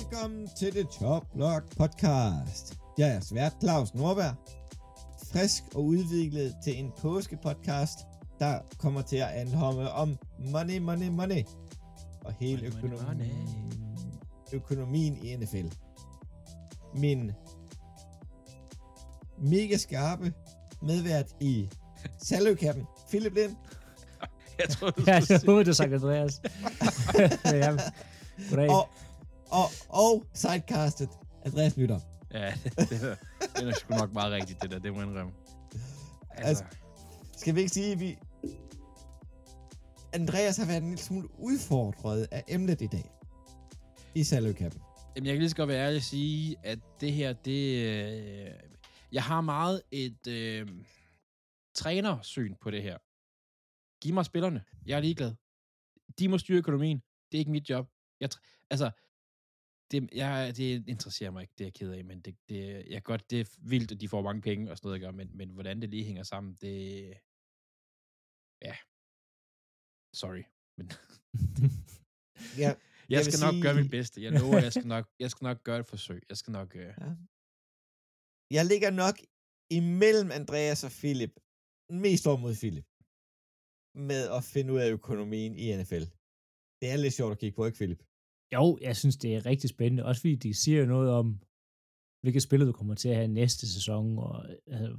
Velkommen til det Top Block podcast. Jeg er svært Claus Norberg. Frisk og udviklet til en påskepodcast, der kommer til at anhomme om money, money, money. Og hele Money, money, økonomien, økonomien i NFL. Min mega skarpe medvært i saløkappen, Philip Lind. Jeg tror, du Ja, jeg troede, du sagde Andreas. ja, goddag. Og, og, og sidecastet, Andreas Lytter. Ja, det, det, er, det er sgu nok meget rigtigt, det der. Det må jeg indrømme. Altså, Skal vi ikke sige, at vi... Andreas har været en lille smule udfordret af emnet i dag. I saløkappen. jamen, jeg kan lige så godt være ærlig at sige, at det her, det... Øh, jeg har meget et øh, trænersyn på det her. Giv mig spillerne. Jeg er ligeglad. De må styre økonomien. Det er ikke mit job. Jeg, altså, det, jeg, det interesserer mig ikke, det er jeg ked af, men det, det, jeg godt, det er vildt, at de får mange penge og sådan noget, jeg gør, men, men hvordan det lige hænger sammen, det... Ja. Sorry. Men Ja, jeg, vil skal nok sige- gøre mit bedste. Jeg lover, jeg skal nok, jeg skal nok gøre et forsøg. Jeg skal nok... Øh, jeg ligger nok imellem Andreas og Philip. Mest over mod Philip. Med at finde ud af økonomien i NFL. Det er lidt sjovt at kigge på, ikke Philip? Jo, jeg synes, det er rigtig spændende. Også fordi de siger noget om, hvilke spillere du kommer til at have næste sæson. Og altså,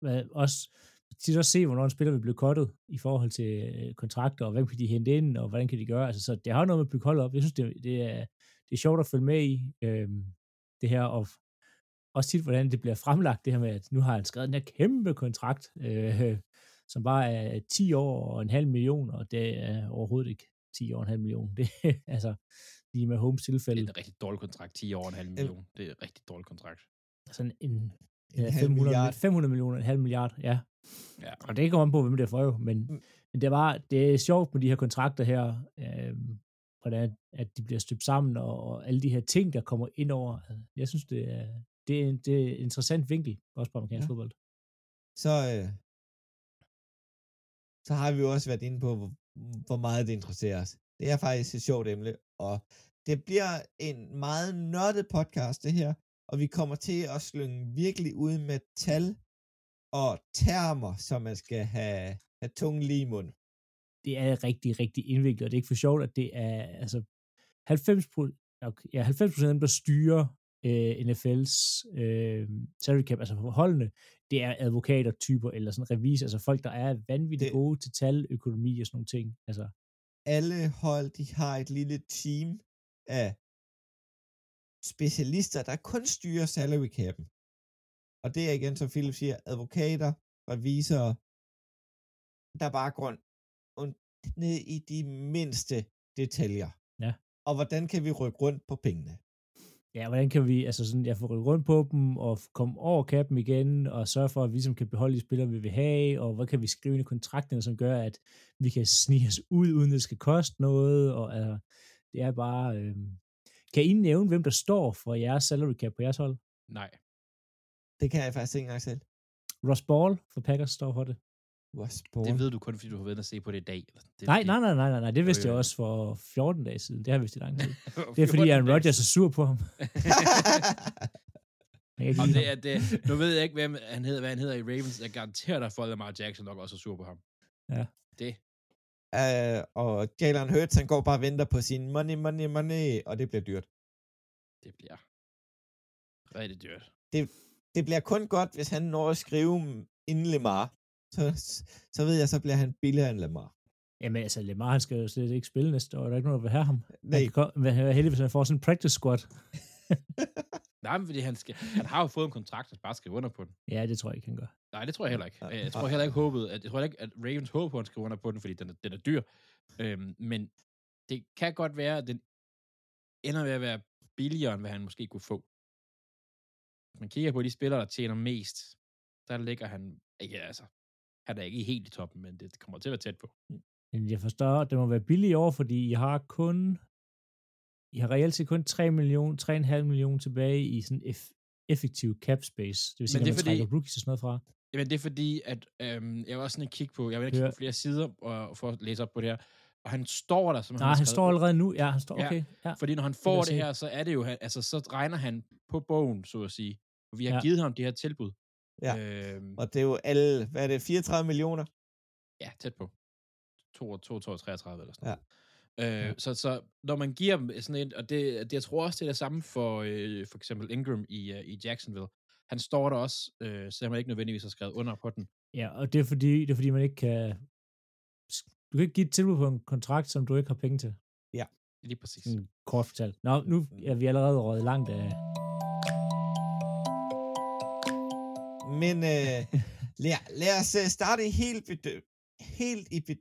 hvad, også, tit også se, hvornår en spiller vil blive kottet i forhold til øh, kontrakter, og hvem kan de hente ind, og hvordan kan de gøre. Altså, så det har noget med at bygge hold op. Jeg synes, det, det, er, det er sjovt at følge med i øhm, det her, og også tit, hvordan det bliver fremlagt, det her med, at nu har han skrevet den her kæmpe kontrakt, øh, som bare er 10 år og en halv million, og det er overhovedet ikke 10 år og en halv million. Det altså lige med Holmes det tilfælde, er en rigtig dårlig kontrakt. 10 år og en halv million. Det er en rigtig dårlig kontrakt. sådan en, En ja, halv 500, milliard. 500 millioner, en halv milliard, ja. Ja. Og det kommer an på, hvem det er for jo, men, Mm. men det, var, det er sjovt med de her kontrakter her, øh, hvordan at de bliver støbt sammen, og, og alle de her ting, der kommer ind over. Jeg synes, det er, det er, en, det er en interessant vinkel, også på amerikansk ja. fodbold. Så, øh, så har vi jo også været inde på, hvor, hvor meget det interesserer os. Det er faktisk et sjovt emne, og det bliver en meget nørdet podcast, det her, og vi kommer til at slynge virkelig ud med tal og termer, som man skal have, have tungen lige i mund. det er rigtig, rigtig indviklet, og det er ikke for sjovt, at det er altså 90 okay, ja, 90 af dem, der styrer øh, NFL's øh, salary cap, altså holdene, det er advokater-typer, eller sådan revisor, altså folk, der er vanvittigt Det- gode til tal, økonomi og sådan nogle ting. Altså, Alle hold, de har et lille team af specialister, der kun styrer salary cap'en. Og det er igen, som Philip siger, advokater, revisorer, der bare går ned i de mindste detaljer. Ja. Og hvordan kan vi rykke rundt på pengene? Ja, hvordan kan vi altså sådan, jeg får rykket rundt på dem, og komme over kappen igen, og sørge for, at vi ligesom kan beholde de spillere, vi vil have, og hvad kan vi skrive ind i kontrakterne, som gør, at vi kan snige os ud, uden det skal koste noget, og altså, det er bare, øh... kan I nævne, hvem der står for jeres salary cap på jeres hold? Nej. Det kan jeg faktisk ikke engang selv. Ross Ball for Packers står for det. Sport. Det ved du kun, fordi du har været og se på det i dag. Det, Nej, det- nej, nej, nej, nej, nej, det vidste Jo, jeg jo. også for 14 dage siden. Det har jeg vidst i lang tid. Det er fordi, Aaron Rodgers er sur på ham. Om det er det. Nu ved jeg ikke, hvem han hedder, hvad han hedder i Ravens. Jeg garanterer dig for, at Lamar Jackson nok også er sur på ham. Ja. Det. uh, og Jalen Hurts, han går bare og venter på sin money, money, money, og det bliver dyrt. Det bliver rigtig dyrt. Det bliver kun godt, hvis han når at skrive inden Lemar. Så, så ved jeg, så bliver han billigere end Lemar. Jamen altså, Lemar, han skal jo slet ikke spille næste år. Der er ikke nogen, der vil have ham. Nej, Han kan være heldig, hvis han får sådan en practice squad. Nej, men fordi han, skal, han har jo fået en kontrakt, han bare skrive under på den. Ja, det tror jeg ikke, han gør. Nej, det tror jeg heller ikke. Øh, Jeg tror heller ikke håbet, at, jeg tror ikke, at Ravens håber på, at han skriver under på den, fordi den er, den er dyr. Øhm, men det kan godt være, at den ender ved at være billigere, end hvad han måske kunne få. Hvis man kigger på de spillere, der tjener mest, der ligger han, ikke altså, han er ikke helt i toppen, men det kommer til at være tæt på. Men jeg forstår, det må være billigt i år, fordi I har kun I har reelt set kun 3 millioner, 3,5 millioner tilbage i sådan eff- effektiv cap space. Det vil sige, Men når det er man fordi- trækker rookies og sådan noget fra. Jamen, det er fordi, at øhm, jeg var også sådan kigge på, jeg vil ikke kigge Ja. på flere sider og, for at læse op på det her, og han står der, som Nej, han står allerede nu. Ja, han står, Ja, okay. Ja. Fordi når han får det se. her, så er det jo, han- altså så regner han på bogen, så at sige. For vi har Ja. givet ham det her tilbud. Ja. Øhm, Og det er jo alle, hvad er det, 34 millioner? ja, tæt på. 2, 2, 2, 33 eller sådan Ja. noget. Øh, Ja. så, så når man giver dem sådan et, og det, det, jeg tror også, det er det samme for øh, for eksempel Ingram i, uh, i Jacksonville. Han står der også, øh, selvom han ikke nødvendigvis har skrevet under på den. Ja, og det er fordi, det er fordi man ikke kan... Du kan ikke give et tilbud på en kontrakt, som du ikke har penge til. Lige præcis. Sådan kort fortalt. Nå, nu er vi allerede røget langt af... Men øh, lad, lad os øh, starte helt, bedø- helt i be,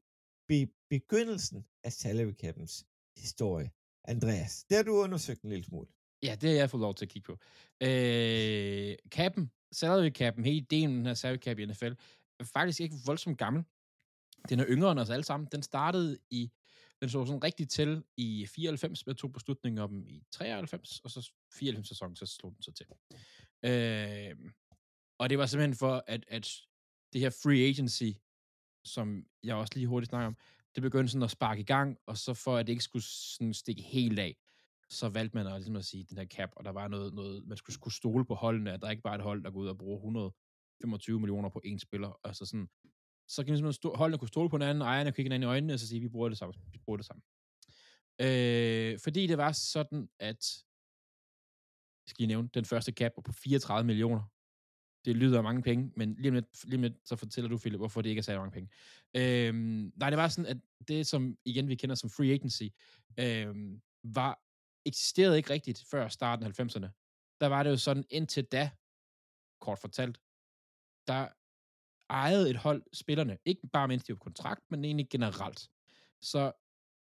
be, begyndelsen af salary cap'ens historie. Andreas, det har du undersøgt en lille smule. Ja, det har jeg fået lov til at kigge på. Øh, cap'en, salary cap'en, hele ideen med den her salary cap i NFL, er faktisk ikke voldsomt gammel. Den er yngre end os alle sammen. Den startede i, den så sådan rigtig til i 94, med to beslutninger om i 93, og så 94 sæsonen, så slog den så til. Øh, og det var simpelthen for, at, at det her free agency, som jeg også lige hurtigt snakker om, det begyndte sådan at sparke i gang, og så for at det ikke skulle sådan stikke helt af, så valgte man at, ligesom at sige, den her cap, og der var noget, noget man skulle, skulle stole på holdene, at der ikke bare er et hold, der går ud og bruger 125 millioner på én spiller, altså sådan, så kan man stå, holdene kunne stole på hinanden, ejerne kunne kigge hinanden i øjnene, og så sige, vi bruger det samme, vi bruger det samme. Øh, fordi det var sådan, at, jeg skal lige nævne, den første cap var på 34 millioner. Det lyder af mange penge, men lige om lidt, lige om lidt så fortæller du, Philip, hvorfor det ikke er særlig mange penge. Øhm, nej, det var sådan, at det, som igen vi kender som free agency, øhm, var eksisterede ikke rigtigt før starten af 90'erne. Der var det jo sådan, indtil da, kort fortalt, der ejede et hold spillerne, ikke bare mens de var på kontrakt, men egentlig generelt. Så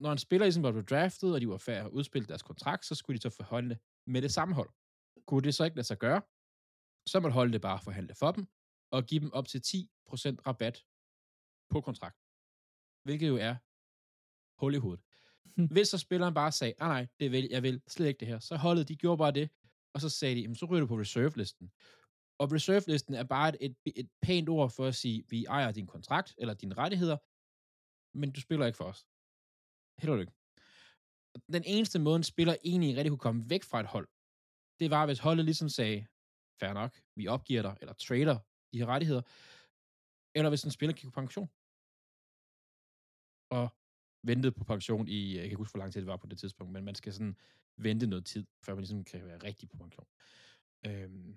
når en spiller ligesom var blevet draftet, og de var færdige at udspille deres kontrakt, så skulle de så forholde med det samme hold. Kunne det så ikke lade sig gøre, så måtte holdet bare forhandle for dem, og give dem op til 10% rabat på kontrakt. Hvilket jo er hul i hovedet. Hmm. Hvis så spilleren bare sagde, nej, nej, det vil, jeg vil slet ikke det her, så holdet, de gjorde bare det, og så sagde de, "Jamen, så ryger du på reserve-listen. Og reserve-listen er bare et, et, et pænt ord for at sige, vi ejer din kontrakt, eller dine rettigheder, men du spiller ikke for os. Held og lykke. Den eneste måde, en spiller egentlig rigtig kunne komme væk fra et hold, det var, hvis holdet ligesom sagde, fair nok, vi opgiver dig, eller trader de her rettigheder, eller hvis en spiller gik på pension, og ventede på pension i, jeg kan ikke huske, hvor lang tid det var på det tidspunkt, men man skal sådan vente noget tid, før man ligesom kan være rigtig på pension. Øhm.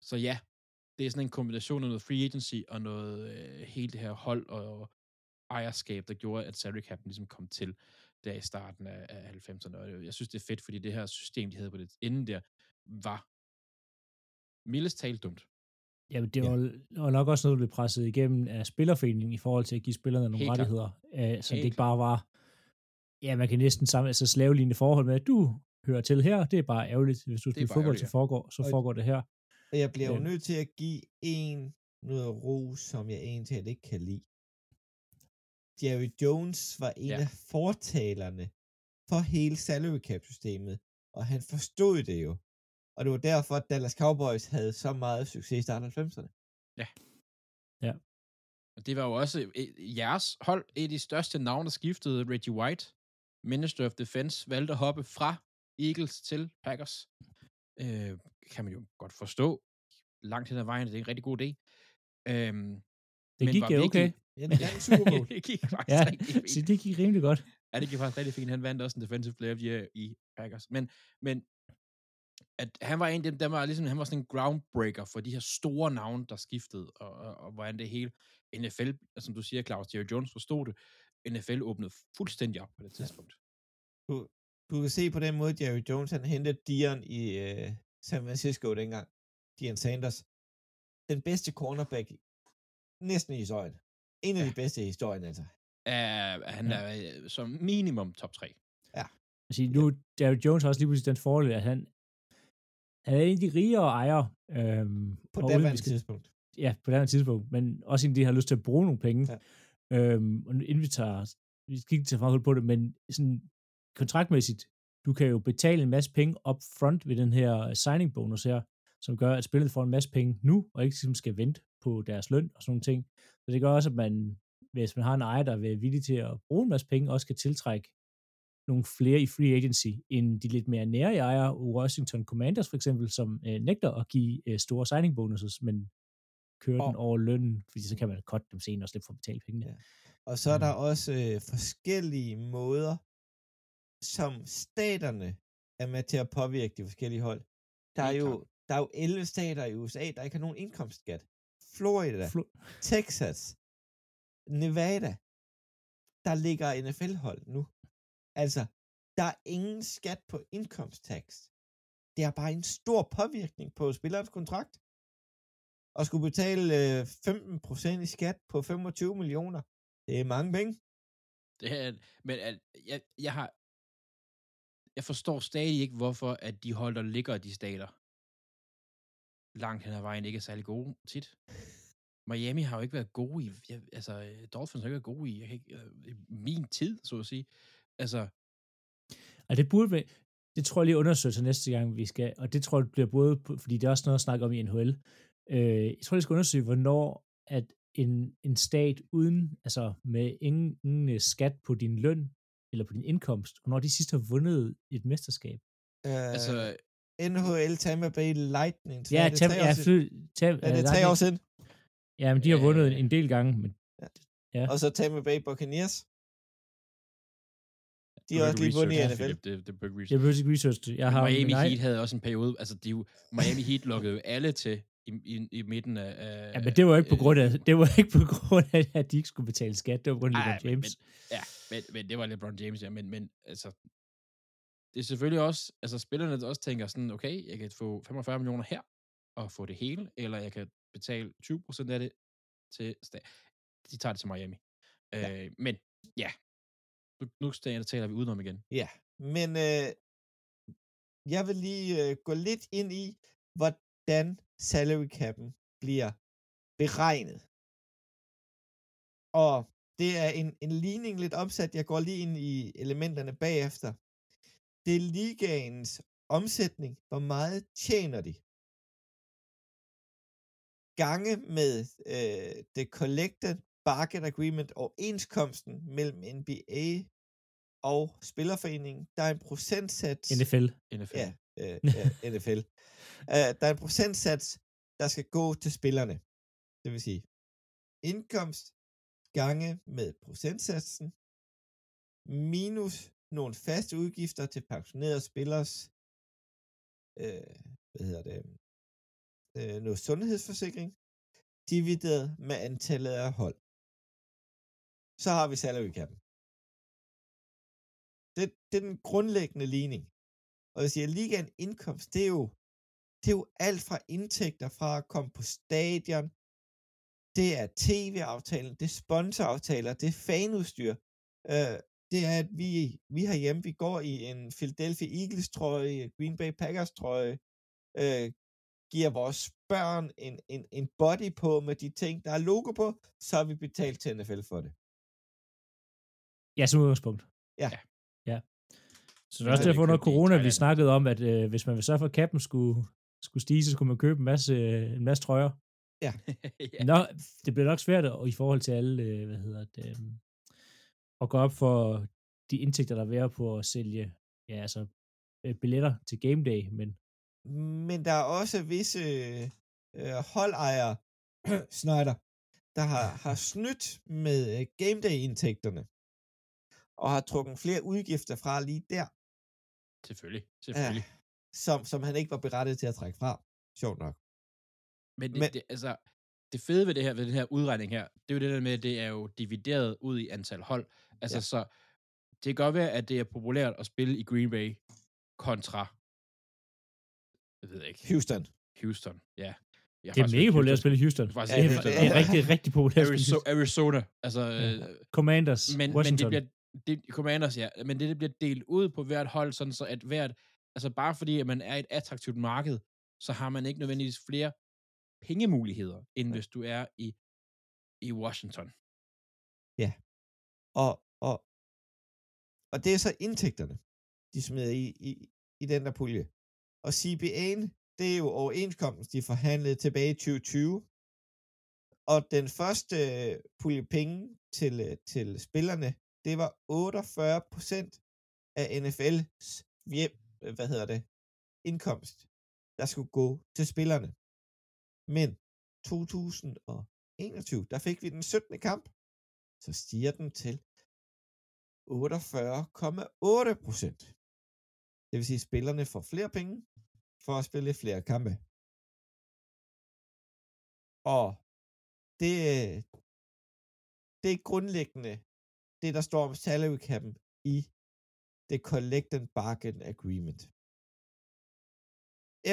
Så ja, det er sådan en kombination af noget free agency og noget øh, hele det her hold og ejerskab, der gjorde, at salary cap ligesom kom til der i starten af, af 90'erne. Og jeg synes, det er fedt, fordi det her system, de havde på det inden der, var mildest talt dumt. Jamen, det Ja. var, var nok også noget, der blev presset igennem af spillerforeningen i forhold til at give spillerne nogle Helt rettigheder. Øh, så det Helt ikke bare var, ja, man kan næsten sammen, altså slavelignende forhold med, at du hører til her, det er bare ærgerligt. Hvis du spiller fodbold, så foregår, så Og- foregår det her. Og jeg bliver jo Øhm. nødt til at give en noget ro, som jeg egentlig ikke kan lide. Jerry Jones var en Ja. ja. af fortalerne for hele salary cap systemet, og han forstod det jo. Og det var derfor, at Dallas Cowboys havde så meget succes i starten af 90'erne. Og det var jo også øh, jeres hold, et af de største navne, der skiftede, Reggie White, Minister of Defense, valgte at hoppe fra Eagles til Packers. Øh, kan man jo godt forstå. Langt hen ad vejen, det er en rigtig god idé. Øhm, Det Men gik var jo virkelig- okay. Ja, det gik faktisk Ja, rigtig fint. så det gik rimelig godt. Ja, det gik faktisk rigtig fint. Han vandt også en defensive player of the year i Packers. Men, men at han var en af dem, der var ligesom, han var sådan en groundbreaker for de her store navne, der skiftede, og, og, og hvordan det hele, NFL, som du siger, Claus, Jerry Jones forstod det, NFL åbnede fuldstændig op på det tidspunkt. Du, du kan se på den måde, Jerry Jones, han hentede Dion i øh, San Francisco dengang. Dion Sanders. Den bedste cornerback næsten i historien. En af Ja. de bedste i historien, altså. Uh, han Ja. er øh, som minimum top 3. Altså, nu, Jerry Jones har også lige pludselig den fordel, at han, han er en af de rigere ejere. Øhm, På det skal- tidspunkt. ja, på det andet tidspunkt, men også inden de har lyst til at bruge nogle penge. Ja. Øhm, og inden vi tager, vi skal ikke tage hul på det, men sådan kontraktmæssigt, du kan jo betale en masse penge up front ved den her signing bonus her, som gør, at spillet får en masse penge nu, og ikke ligesom skal vente på deres løn og sådan nogle ting. Så det gør også, at man, hvis man har en ejer, der er villig til at bruge en masse penge, også kan tiltrække nogle flere i free agency, end de lidt mere nære ejere, Washington Commanders for eksempel, som øh, nægter at give øh, store signing bonuses, men kører Og- den over lønnen, fordi så kan man cutte dem senere og slippe for at betale pengene. Ja. Og så er Mm. der også øh, forskellige måder, som staterne er med til at påvirke de forskellige hold. Der er jo, der er jo 11 stater i USA, der ikke har nogen indkomstskat. Florida, Flo- Texas, Nevada, der ligger NFL-hold nu. Altså, der er ingen skat på indkomsttax. Det er bare en stor påvirkning på spillerens kontrakt. Og skulle betale øh, 15% i skat på 25 millioner. Det er mange penge. Det er, men at, jeg, jeg har... Jeg forstår stadig ikke, hvorfor at de hold, der ligger i de stater, langt hen ad vejen ikke er særlig gode tit. Miami har jo ikke været gode i... Jeg, altså, Dolphins har ikke været gode i, jeg kan ikke, øh, i min tid, så at sige. Altså, Og det burde være, det tror jeg lige undersøge til næste gang, vi skal, og det tror jeg bliver både, fordi det er også noget at snakke om i NHL. Øh, jeg tror, jeg skal undersøge, hvornår at en, en stat uden, altså med ingen, ingen øh, skat på din løn, eller på din indkomst, hvornår de sidst har vundet et mesterskab. Øh, altså NHL Tampa Bay Lightning. Ja, er det tam, tre ja, år siden? fly, tam, Er det øh, tre år siden? Ja, men de har vundet en, en del gange, men Ja. Og så Tampa Bay Buccaneers. De har også lige vundet i NFL. Philip, Det, det ikke jeg research. behøver ikke research det. Jeg har Men Miami min egen- Heat havde også en periode, altså de, jo- Miami Heat lukkede jo alle til i, i, i midten af... Ja, men det var ikke på grund af, det var ikke på grund af, at de ikke skulle betale skat. Det var på grund af Ej, LeBron men- James. Ja, men, men det var LeBron James, ja, men, men altså, det er selvfølgelig også, altså spillerne der også tænker sådan, okay, jeg kan få 45 millioner her, og få det hele, eller jeg kan betale 20% af det til stat. De tager det til Miami. Ja. Øh, men ja, nu, nu taler vi udenom igen. Ja, men øh, jeg vil lige øh, gå lidt ind i, hvordan salary cap'en bliver beregnet. Og det er en, en ligning lidt opsat. Jeg går lige ind i elementerne bagefter. Det er ligaens omsætning. Hvor meget tjener de? Gange med øh, det collected bargain agreement og overenskomsten mellem NBA og Spillerforeningen. Der er en procentsats. NFL. NFL. Ja, øh, ja NFL. Uh, der er en procentsats, der skal gå til spillerne. Det vil sige, indkomst gange med procentsatsen, minus nogle faste udgifter til pensionerede spillers, øh, hvad hedder det, øh, noget sundhedsforsikring, divideret med antallet af hold. Så har vi salary cap. Det, det er den grundlæggende ligning. Og jeg siger, ligaen indkomst, det er jo, det er jo alt fra indtægter fra at komme på stadion, det er tv-aftalen, det er sponsoraftaler, det er fanudstyr, øh, det er, at vi, vi herhjemme, vi går i en Philadelphia Eagles trøje, Green Bay Packers trøje, øh, giver vores børn en, en, en body på med de ting, der er logo på, så har vi betalt til NFL for det. Ja, som udgangspunkt. Ja. Ja. Så det er også er derfor under corona, vi snakkede om, at øh, hvis man vil sørge for, at kappen skulle, skulle stige, så skulle man købe en masse, øh, en masse trøjer. ja. Ja. Nå, det bliver nok svært i forhold til alle, øh, hvad hedder det, øh, at gå op for de indtægter, der er på at sælge ja, altså, øh, billetter til game day, men Men der er også visse øh, holdejere, Snyder, der har, har snydt med øh, game day indtægterne og har trukket flere udgifter fra lige der, Selvfølgelig, selvfølgelig. som, som han ikke var berettiget til at trække fra. Sjovt nok. Men, det, Men- det, altså, det fede ved det her, ved den her udregning her, det er jo det der med, at det er jo divideret ud i antal hold. Altså, Ja. ja. så det kan godt være, at det er populært at spille i Green Bay kontra, jeg ved ikke, Houston. Houston, ja. Jeg det er mega populært at spille i Houston. Faktisk Det er, det er rigtig, rigtig populært Arizona. Arizona, altså, Ja. øh, Commanders, men, men det Washington. bliver, det, Commanders, ja, men det, det bliver delt ud på hvert hold, sådan så at hvert, altså bare fordi, at man er et attraktivt marked, så har man ikke nødvendigvis flere pengemuligheder, end hvis du er i, i Washington. Og, og, og det er så indtægterne, de smider i, i, i den der pulje. Og CBA'en, det er jo overenskomsten, de forhandlede tilbage i 2020. Og den første pulje penge til, øh, til spillerne, det var 48 procent af NFL's hjem, øh, hvad hedder det, indkomst, der skulle gå til spillerne. Men 2021, der fik vi den 17. kamp, så stiger den til 48,8 procent. Det vil sige, at spillerne får flere penge for at spille flere kampe. Og det, øh, det er grundlæggende det, der står om salary cap'en i The Collective Bargain Agreement.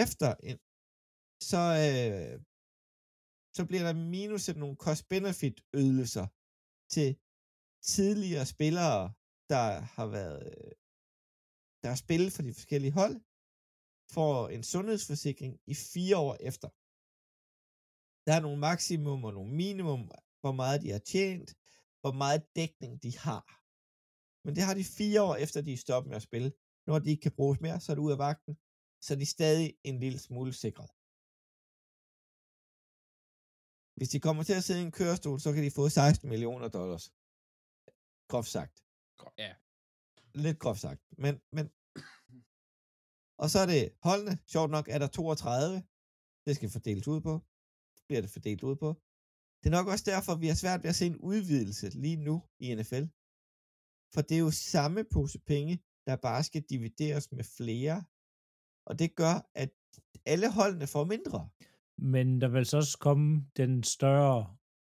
Efter en, så, øh, så bliver der minus nogle cost-benefit ydelser til tidligere spillere, der har været øh, der har spillet for de forskellige hold, får en sundhedsforsikring i fire år efter. Der er nogle maksimum og nogle minimum, hvor meget de har tjent, hvor meget dækning de har. Men det har de fire år efter, de er stoppet med at spille. Når de ikke kan bruges mere, så er det ud af vagten, så er de stadig en lille smule sikret. Hvis de kommer til at sidde i en kørestol, så kan de få 16 millioner dollars. Groft sagt. Ja. Lidt groft sagt. Men, men og så er det holdene. Sjovt nok er der 32. Det skal fordeles ud på. Bliver det fordelt ud på. Det er nok også derfor, vi har svært ved at se en udvidelse lige nu i NFL. For det er jo samme pose penge, der bare skal divideres med flere. Og det gør, at alle holdene får mindre. Men der vil så også komme den større,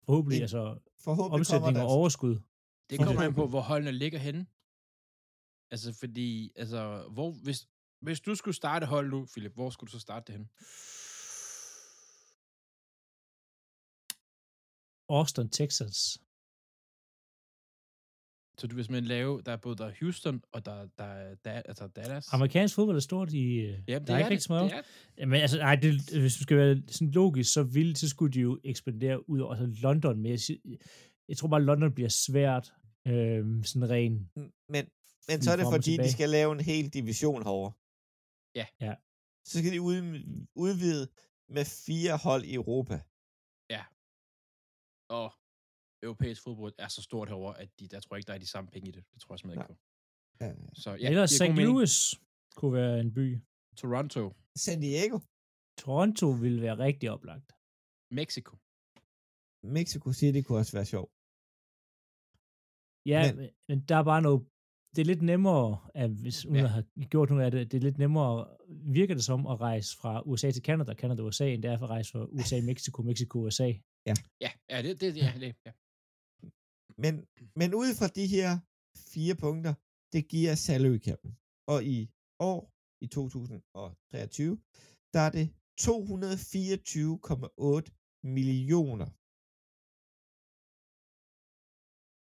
forhåbentlig, Det- altså Forhåbentlig omsætning og der, overskud. Det kommer an på, hvor holdene ligger henne. Altså, fordi, altså, hvor, hvis, hvis du skulle starte hold nu, Philip, hvor skulle du så starte det hen? Austin, Texas. Så du vil simpelthen lave, der er både der er Houston, og der, der, er da, altså Dallas. Amerikansk fodbold er stort i... øh, ja, der er ikke rigtig så meget. Men altså, nej, det, hvis du skal være sådan logisk, så vil, så skulle de jo ekspandere ud over altså London, men jeg, jeg tror bare, London bliver svært, øh, sådan ren. men, men så er det fordi, de skal lave en hel division herovre. Ja. Ja. Så skal de ud, udvide med fire hold i Europa. Og europæisk fodbold er så stort herover, at de, der tror jeg ikke, der er de samme penge i det. Det tror jeg simpelthen ikke på. Ja. Så ja, giver St. Louis kunne være en by. Toronto, San Diego, Toronto ville være rigtig oplagt. Mexico. Mexico City kunne også være sjov. Ja, Men- men, der er bare noget, det er lidt nemmere, at hvis uden Ja. have gjort noget af det, det er lidt nemmere, virker det som at rejse fra USA til Canada, Canada USA, end det er for at rejse fra USA, Mexico, Mexico, USA. Ja, ja det, det, ja, det, ja. Men, men ud fra de her fire punkter, det giver salary cap'en. Og i år, i 2023, der er det 224,8 millioner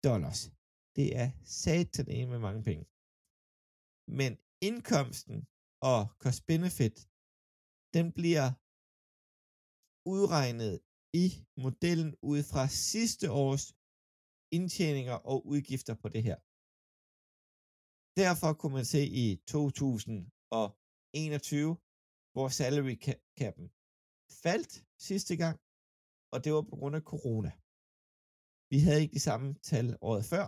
dollars. Det er satan med mange penge. Men indkomsten og cost benefit, den bliver udregnet i modellen ud fra sidste års indtjeninger og udgifter på det her. Derfor kunne man se i 2021, hvor salary cap'en faldt sidste gang, og det var på grund af corona. Vi havde ikke de samme tal året før,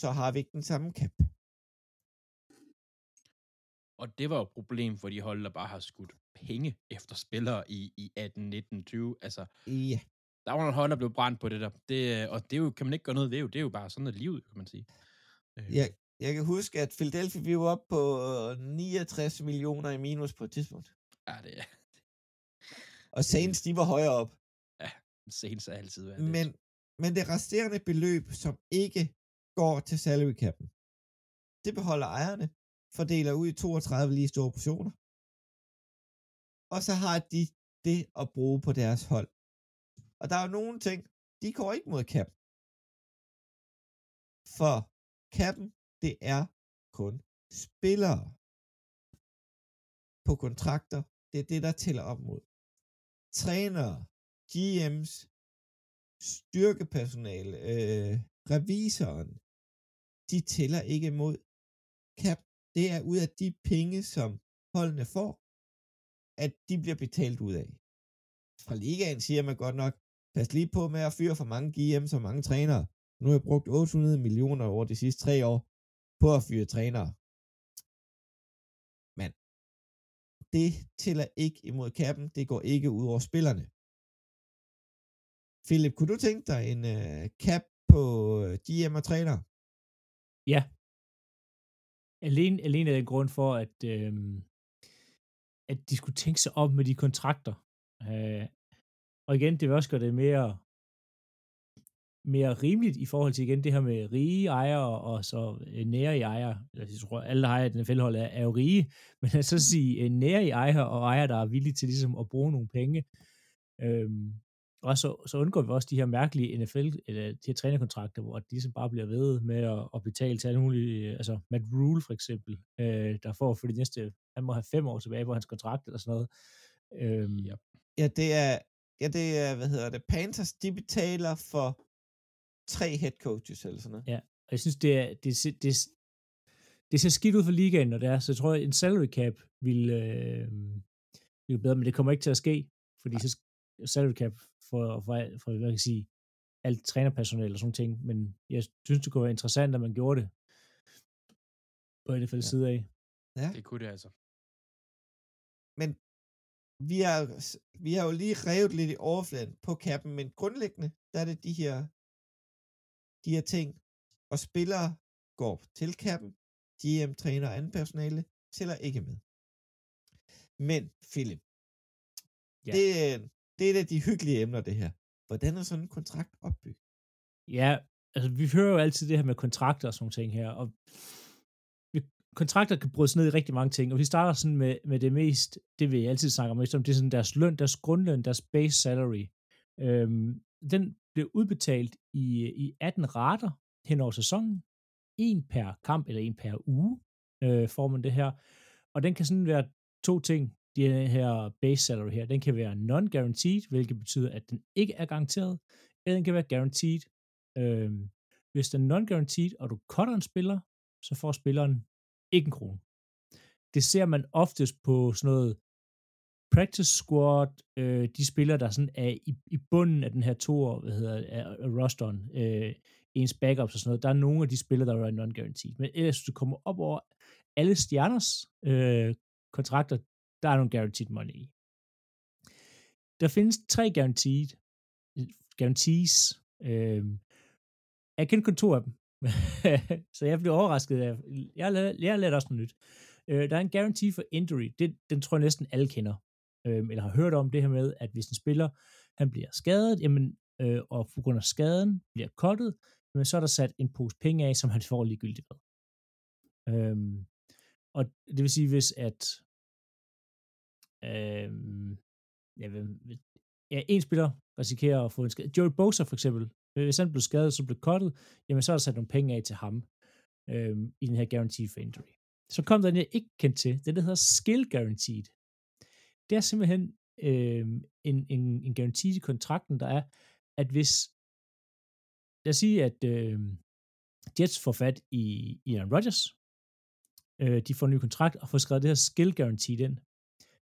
så har vi ikke den samme cap. Og det var jo et problem for de hold, der bare har skudt penge efter spillere i, i 18, 19, 20. Altså, Ja, der var nogle hold, der blev brændt på det der. Det, øh, og det er jo, kan man ikke gøre noget ved. Det er jo bare sådan et liv, kan man sige. Øh, jeg, jeg kan huske, at Philadelphia vi var oppe på øh, 69 millioner i minus på et tidspunkt. Ja, det er Og Saints, de var højere op. Saints er altid været Men, men det resterende beløb, som ikke går til salary cap'en, det beholder ejerne, fordeler ud i 32 lige store portioner. Og så har de det at bruge på deres hold. Og der er jo nogle ting, de går ikke mod cap. For cappen, det er kun spillere på kontrakter. Det er det, der tæller op mod. Trænere, GM's, styrkepersonale, øh, revisoren, de tæller ikke mod cap. Det er ud af de penge, som holdene får, at de bliver betalt ud af. Fra ligaen siger man godt nok, pas lige på med at fyre for mange GM's og mange trænere. Nu har jeg brugt 800 millioner over de sidste tre år på at fyre trænere. Men det tæller ikke imod kappen. Det går ikke ud over spillerne. Philip, kunne du tænke dig en øh, cap på øh, uh, GM og træner? Ja. Alene, alene af den grund for, at, øh, at de skulle tænke sig op med de kontrakter. Øh, og igen, det vil også gøre det mere mere rimeligt i forhold til igen det her med rige ejere og så øh, nære i ejere. Jeg tror, alle ejere i den fældehold er, er jo rige, men altså at så sige øh, nære i ejere og ejere, der er villige til ligesom at bruge nogle penge. Øhm, og så, så undgår vi også de her mærkelige NFL, eller de her trænerkontrakter, hvor de ligesom bare bliver ved med at, at betale til alle mulige, øh, altså Matt Rule for eksempel, øh, der får for de næste, han må have fem år tilbage på hans kontrakt eller sådan noget. Øhm, ja. ja, det er, ja, det er, hvad hedder det, Panthers, de betaler for tre head coaches eller sådan noget. Ja, og jeg synes, det er, det, det, det ser skidt ud for ligaen, når det er, så jeg tror, en salary cap vil, øh, vil bedre, men det kommer ikke til at ske, fordi så salary cap for, for, for hvad kan jeg sige, alt trænerpersonale og sådan ting, men jeg synes, det kunne være interessant, at man gjorde det på det fald ja. side af. Ja. Det kunne det altså. Men vi har, vi har jo lige revet lidt i overfladen på kappen, men grundlæggende, der er det de her de her ting, og spillere går til kappen, GM, træner og anden personale tæller ikke med. Men, Philip, ja. det, det er et af de hyggelige emner, det her. Hvordan er sådan en kontrakt opbygget? Ja, altså vi hører jo altid det her med kontrakter og sådan ting her, og kontrakter kan brydes ned i rigtig mange ting, og vi starter sådan med, med det mest, det vil jeg altid snakke om, det er sådan deres løn, deres grundløn, deres base salary. Øhm, den blev udbetalt i, i 18 rater hen over sæsonen. En per kamp eller en per uge øh, får man det her. Og den kan sådan være to ting. Den her base salary her, den kan være non-guaranteed, hvilket betyder, at den ikke er garanteret, eller den kan være guaranteed. Øh, hvis den er non-guaranteed, og du cutter en spiller, så får spilleren ikke en krone. Det ser man oftest på sådan noget practice squad, øh, de spillere, der sådan er i, i bunden af den her to hvad hedder af rosteren, øh, ens backups og sådan noget, der er nogle af de spillere, der er non-guaranteed. Men ellers, hvis du kommer op over alle stjerners øh, kontrakter, der er nogle guaranteed money i. Der findes tre guaranteed, guarantees. Øh, jeg kender kun to af dem. så jeg blev overrasket. af, jeg, jeg har også noget nyt. Øh, der er en guarantee for injury. Det, den tror jeg næsten alle kender øh, eller har hørt om det her med, at hvis en spiller han bliver skadet, jamen, øh, og på grund af skaden bliver kottet, men så er der sat en pose penge af, som han får ligegyldigt med. Øhm, og det vil sige, hvis at øhm, ja, ja, en spiller risikerer at få en skade. Joey Bosa for eksempel, Øh, hvis han blev skadet, så blev kottet, jamen så er der sat nogle penge af til ham øh, i den her guarantee for injury. Så kom der en, jeg ikke kendt til, det der hedder skill guaranteed det er simpelthen øh, en, en, en garanti i kontrakten, der er, at hvis, lad os sige, at øh, Jets får fat i, i Aaron Rodgers, øh, de får en ny kontrakt og får skrevet det her skill guarantee ind.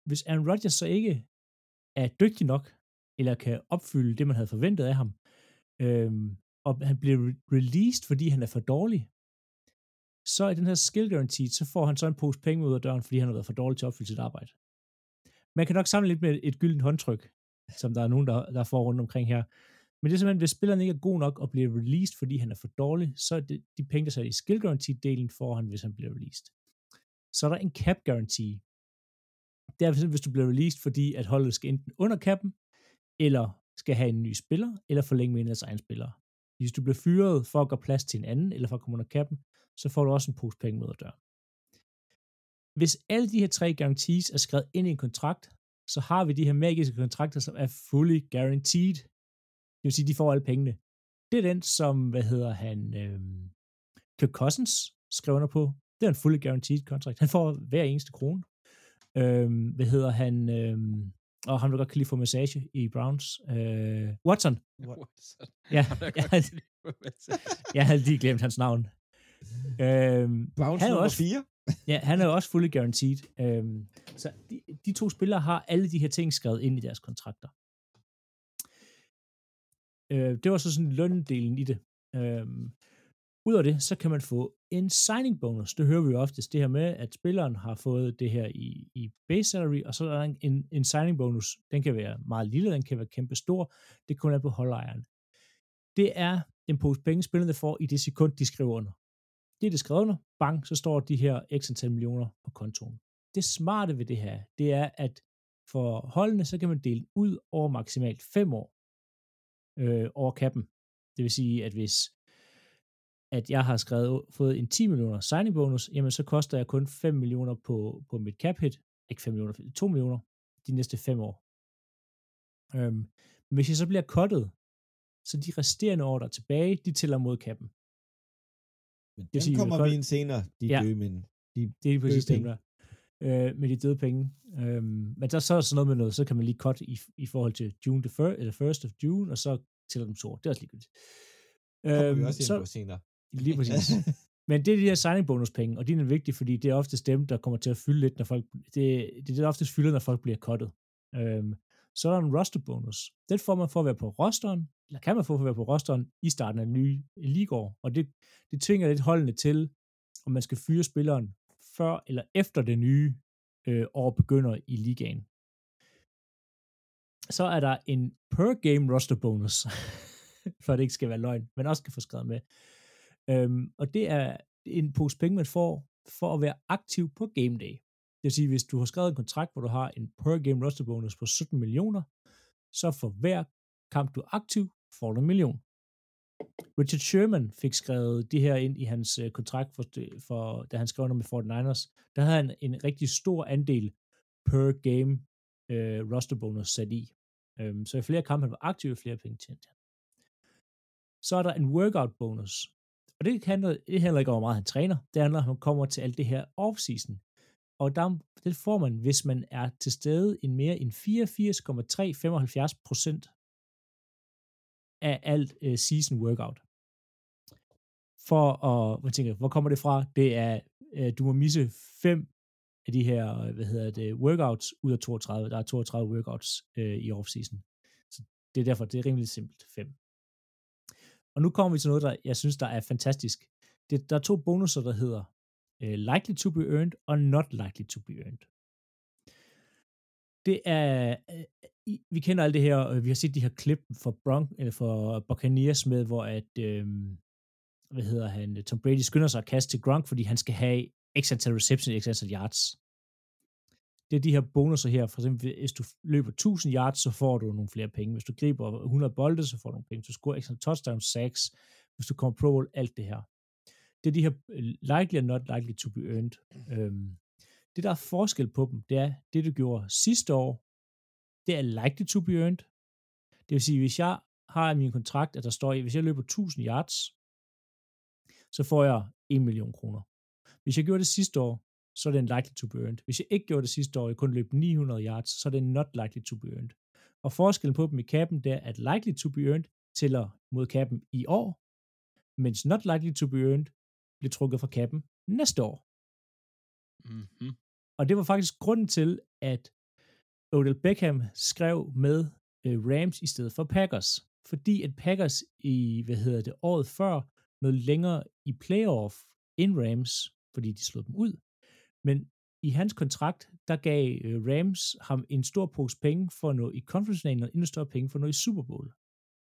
Hvis Aaron Rodgers så ikke er dygtig nok, eller kan opfylde det, man havde forventet af ham, Øhm, og han bliver released, fordi han er for dårlig, så i den her skill guarantee, så får han så en pose penge ud af døren, fordi han har været for dårlig til at opfylde sit arbejde. Man kan nok samle lidt med et gyldent håndtryk, som der er nogen, der, der får rundt omkring her. Men det er simpelthen, hvis spilleren ikke er god nok og bliver released, fordi han er for dårlig, så er det, de penge, der så i skill guarantee-delen, får han, hvis han bliver released. Så er der en cap guarantee. Det er hvis du bliver released, fordi at holdet skal enten under kappen, eller skal have en ny spiller, eller forlænge med en af deres egen spillere. Hvis du bliver fyret for at gøre plads til en anden, eller for at komme under kappen, så får du også en pose penge med at døre. Hvis alle de her tre guarantees er skrevet ind i en kontrakt, så har vi de her magiske kontrakter, som er fully guaranteed. Det vil sige, de får alle pengene. Det er den, som, hvad hedder han, øh, Kirk Cousins skrev under på. Det er en fully guaranteed kontrakt. Han får hver eneste krone. Øh, hvad hedder han, øh, og han vil godt kan lide få massage i Browns. Øh, Watson. Watson. Ja, jeg, havde, jeg havde lige glemt hans navn. Øhm, Browns han nummer også, 4? ja, han er jo også fully guaranteed. Øhm, så de, de to spillere har alle de her ting skrevet ind i deres kontrakter. Øh, det var så sådan løndelen i det. Øhm, Udover det, så kan man få en signing bonus. Det hører vi jo oftest, det her med, at spilleren har fået det her i, i base salary, og så er der en, en signing bonus. Den kan være meget lille, den kan være kæmpe stor. Det kun er på holdejeren. Det er en pose penge, spillerne får i det sekund, de skriver under. Det er det skrevet under. Bang, så står de her x antal millioner på kontoen. Det smarte ved det her, det er, at for holdene, så kan man dele ud over maksimalt 5 år øh, over kappen. Det vil sige, at hvis at jeg har skrevet, fået en 10 millioner signing bonus, jamen så koster jeg kun 5 millioner på, på mit cap hit, ikke 5 millioner, 2 millioner de næste 5 år. Øhm, men hvis jeg så bliver cuttet, så de resterende år, der er tilbage, de tæller mod kappen. Men det sige, kommer vi ind senere, de ja, døde men De det er præcis det, der. Øh, med de døde penge. Øhm, men der så er sådan noget med noget, så kan man lige cut i, i forhold til June the first, eller first of June, og så tæller dem to år. Det er også ligegyldigt. Kommer øhm, vi også ind så, på senere. Lige præcis. Men det er de her signing bonus penge, og de er vigtige, fordi det er oftest dem, der kommer til at fylde lidt, når folk, det, det er det, der oftest fylder, når folk bliver cuttet. Øhm, så er der en roster bonus. Den får man for at være på rosteren, eller kan man få for at være på rosteren i starten af en ny ligaår, og det, det tvinger lidt holdene til, om man skal fyre spilleren før eller efter det nye øh, år begynder i ligaen. Så er der en per game roster bonus, for at det ikke skal være løgn, men også kan få skrevet med. Øhm, og det er en pose penge, man får for at være aktiv på game day. Det vil sige, hvis du har skrevet en kontrakt, hvor du har en per game roster bonus på 17 millioner, så for hver kamp, du er aktiv, får du en million. Richard Sherman fik skrevet det her ind i hans øh, kontrakt, for, for, da han skrev under med 49ers. Der havde han en rigtig stor andel per game øh, roster bonus sat i. Øhm, så i flere kampe han var aktiv, flere penge tjente han. Så er der en workout bonus. Og det handler, det handler ikke om, hvor meget han træner. Det handler om, at han kommer til alt det her off-season. Og der, det får man, hvis man er til stede i mere end 84,375 procent af alt uh, season workout. For at, man tænker, hvor kommer det fra? Det er, uh, du må misse fem af de her, hvad hedder det, workouts ud af 32. Der er 32 workouts uh, i off-season. Så det er derfor, det er rimelig simpelt. Fem. Og nu kommer vi til noget, der jeg synes, der er fantastisk. Det, der er to bonusser, der hedder uh, likely to be earned og not likely to be earned. Det er, uh, vi kender alt det her, uh, vi har set de her klip for Bronk, eller for Buccaneers med, hvor at, uh, hvad hedder han, Tom Brady skynder sig at kaste til Gronk, fordi han skal have x antal reception, x antal yards det er de her bonusser her. For eksempel, hvis du løber 1000 yards, så får du nogle flere penge. Hvis du griber 100 bolde, så får du nogle penge. Hvis du scorer ekstra touchdown, 6. hvis du kommer pro bowl, alt det her. Det er de her øh, likely and not likely to be earned. Øhm, det, der er forskel på dem, det er, det du gjorde sidste år, det er likely to be earned. Det vil sige, hvis jeg har i min kontrakt, at der står at hvis jeg løber 1000 yards, så får jeg 1 million kroner. Hvis jeg gjorde det sidste år, så er det en likely to be earned. Hvis jeg ikke gjorde det sidste år, jeg kun løb 900 yards, så er det not likely to be earned. Og forskellen på dem i kappen, det er, at likely to be earned tæller mod kappen i år, mens not likely to be earned bliver trukket fra kappen næste år. Mm-hmm. Og det var faktisk grunden til, at Odell Beckham skrev med uh, Rams i stedet for Packers. Fordi at Packers i, hvad hedder det, året før, noget længere i playoff end Rams, fordi de slog dem ud, men i hans kontrakt, der gav øh, Rams ham en stor pose penge for at nå i conference og endnu større penge for at nå i Super Bowl.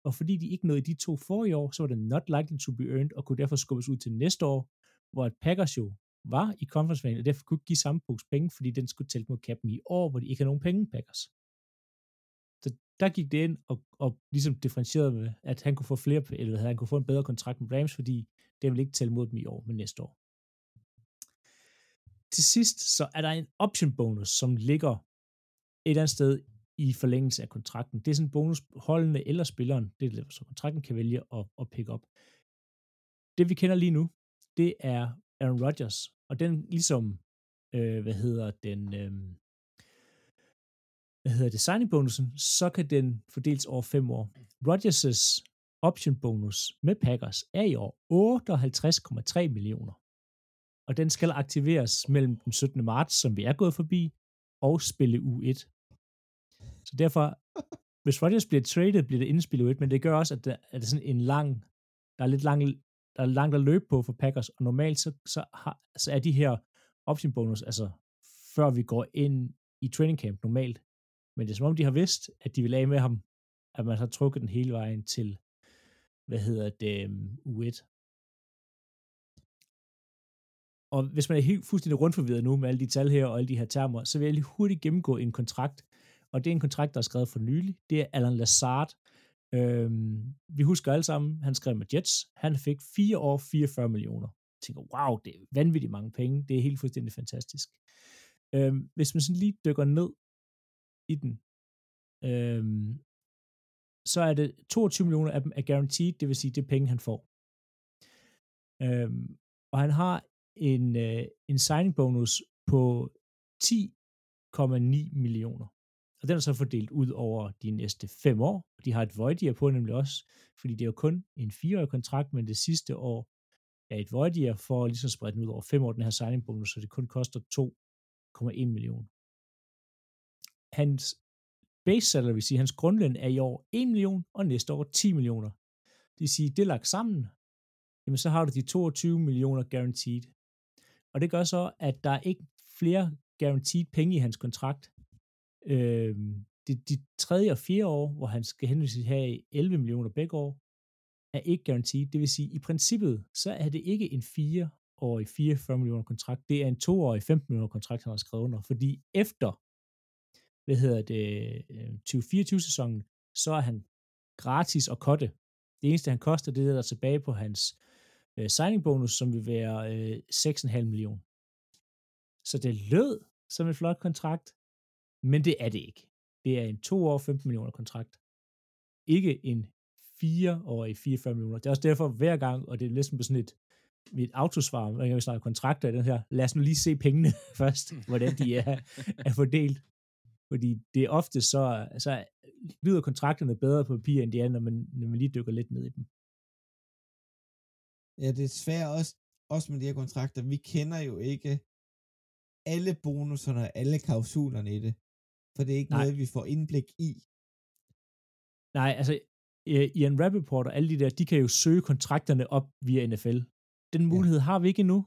Og fordi de ikke nåede de to forrige år, så var det not likely to be earned, og kunne derfor skubbes ud til næste år, hvor et Packers jo var i conference og derfor kunne ikke give samme pose penge, fordi den skulle tælle mod kappen i år, hvor de ikke har nogen penge, Packers. Så der gik det ind og, og ligesom differentierede med, at han kunne få flere, eller han kunne få en bedre kontrakt med Rams, fordi det ville ikke tælle mod dem i år, men næste år til sidst, så er der en option bonus, som ligger et eller andet sted i forlængelse af kontrakten. Det er sådan en bonus, holdende eller spilleren, det er det, så kontrakten kan vælge at, at pick op. Det vi kender lige nu, det er Aaron Rodgers, og den ligesom, øh, hvad hedder den, øh, hvad hedder det, signing bonusen, så kan den fordeles over fem år. Rodgers' option bonus med Packers er i år 58,3 millioner og den skal aktiveres mellem den 17. marts, som vi er gået forbi, og spille U1. Så derfor, hvis Rodgers bliver traded, bliver det inden spille U1, men det gør også, at der er sådan en lang der er lidt langt, der er langt at løbe på for Packers, og normalt så, så, har, så er de her option bonus, altså før vi går ind i training camp normalt. Men det er som om, de har vidst, at de vil af med ham, at man har trukket den hele vejen til, hvad hedder det, um, U1. Og hvis man er helt fuldstændig rundforvirret nu med alle de tal her og alle de her termer, så vil jeg lige hurtigt gennemgå en kontrakt. Og det er en kontrakt, der er skrevet for nylig. Det er Alan Lazard. Øhm, vi husker alle sammen, han skrev med Jets. Han fik 4 år, 44 millioner. Jeg tænker, wow, det er vanvittigt mange penge. Det er helt fuldstændig fantastisk. Øhm, hvis man sådan lige dykker ned i den, øhm, så er det 22 millioner af dem er guaranteed, det vil sige, det er penge, han får. Øhm, og han har en, øh, en signing bonus på 10,9 millioner. Og den er så fordelt ud over de næste fem år. De har et void year på nemlig også, fordi det er jo kun en fireårig kontrakt, men det sidste år er et void year for ligesom at ligesom sprede den ud over fem år, den her signing bonus, så det kun koster 2,1 millioner. Hans base salary, vil sige, hans grundløn er i år 1 million, og næste år 10 millioner. Det vil sige, det er lagt sammen, jamen så har du de 22 millioner guaranteed. Og det gør så, at der er ikke flere guaranteed penge i hans kontrakt. Øh, de, de tredje og fjerde år, hvor han skal henvise have 11 millioner begge år, er ikke guaranteed. Det vil sige, i princippet, så er det ikke en 4-årig 44 millioner kontrakt. Det er en 2-årig 15 millioner kontrakt, han har skrevet under. Fordi efter, hvad hedder det, øh, 2024-sæsonen, så er han gratis at kotte. Det eneste, han koster, det er der tilbage på hans øh, signing bonus, som vil være øh, 6,5 millioner. Så det lød som en flot kontrakt, men det er det ikke. Det er en 2 år 15 millioner kontrakt. Ikke en 4 år i 44 millioner. Det er også derfor hver gang, og det er næsten på sådan et, mit autosvar, når jeg snakker kontrakter i den her, lad os nu lige se pengene først, hvordan de er, er fordelt. Fordi det er ofte så, så lyder kontrakterne bedre på papir, end de er, når man, når man lige dykker lidt ned i dem. Ja, det er svært også, også med de her kontrakter. Vi kender jo ikke alle bonuserne og alle klausulerne i det. For det er ikke Nej. noget, vi får indblik i. Nej, altså i en Rappaport og alle de der, de kan jo søge kontrakterne op via NFL. Den mulighed ja. har vi ikke endnu,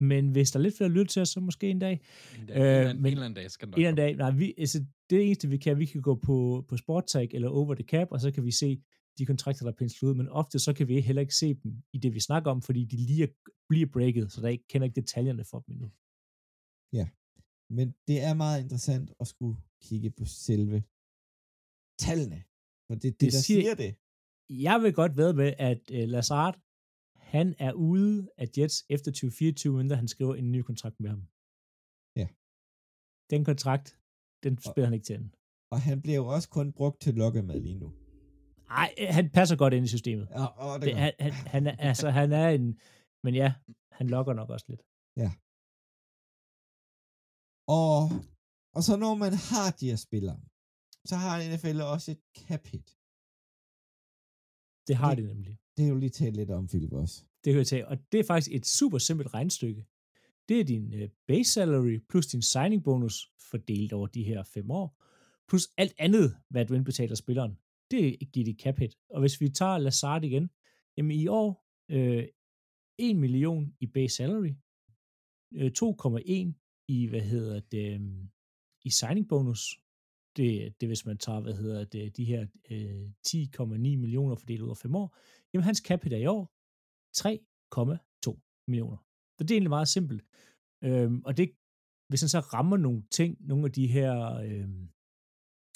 men hvis der er lidt flere lytter til os, så måske en dag. En, dag, øh, en, men, en eller anden dag skal En eller anden dag. Nej, vi, altså, det eneste, vi kan, vi kan gå på, på SportTag eller Over the Cap, og så kan vi se de kontrakter, der er penslet ud, men ofte så kan vi heller ikke se dem i det, vi snakker om, fordi de lige bliver breaket, så der ikke kender ikke detaljerne for dem endnu. Ja, men det er meget interessant at skulle kigge på selve tallene, for det, det, det der siger, siger det. Jeg vil godt ved med, at uh, Lazard, han er ude af Jets efter 2024, inden han skriver en ny kontrakt med ham. Ja. Den kontrakt, den spiller og, han ikke til. Og han bliver jo også kun brugt til med lige nu. Nej, han passer godt ind i systemet. Ja, åh, det, det han, han, han, er, altså, han er en... Men ja, han lokker nok også lidt. Ja. Og, og så når man har de her spillere, så har NFL også et cap hit. Det har det, de nemlig. Det er jo lige talt lidt om, Philip, også. Det kan jeg tage, og det er faktisk et super simpelt regnstykke. Det er din uh, base salary plus din signing bonus fordelt over de her fem år, plus alt andet, hvad du indbetaler spilleren. Det er dit cap hit. Og hvis vi tager Lazard igen, jamen i år øh, 1 million i base salary, øh, 2,1 i, hvad hedder det, øhm, i signing bonus. Det, det hvis man tager, hvad hedder det, de her øh, 10,9 millioner fordelt ud over 5 år. Jamen hans cap er i år 3,2 millioner. Så det er egentlig meget simpelt. Øhm, og det, hvis han så rammer nogle ting, nogle af de her øhm,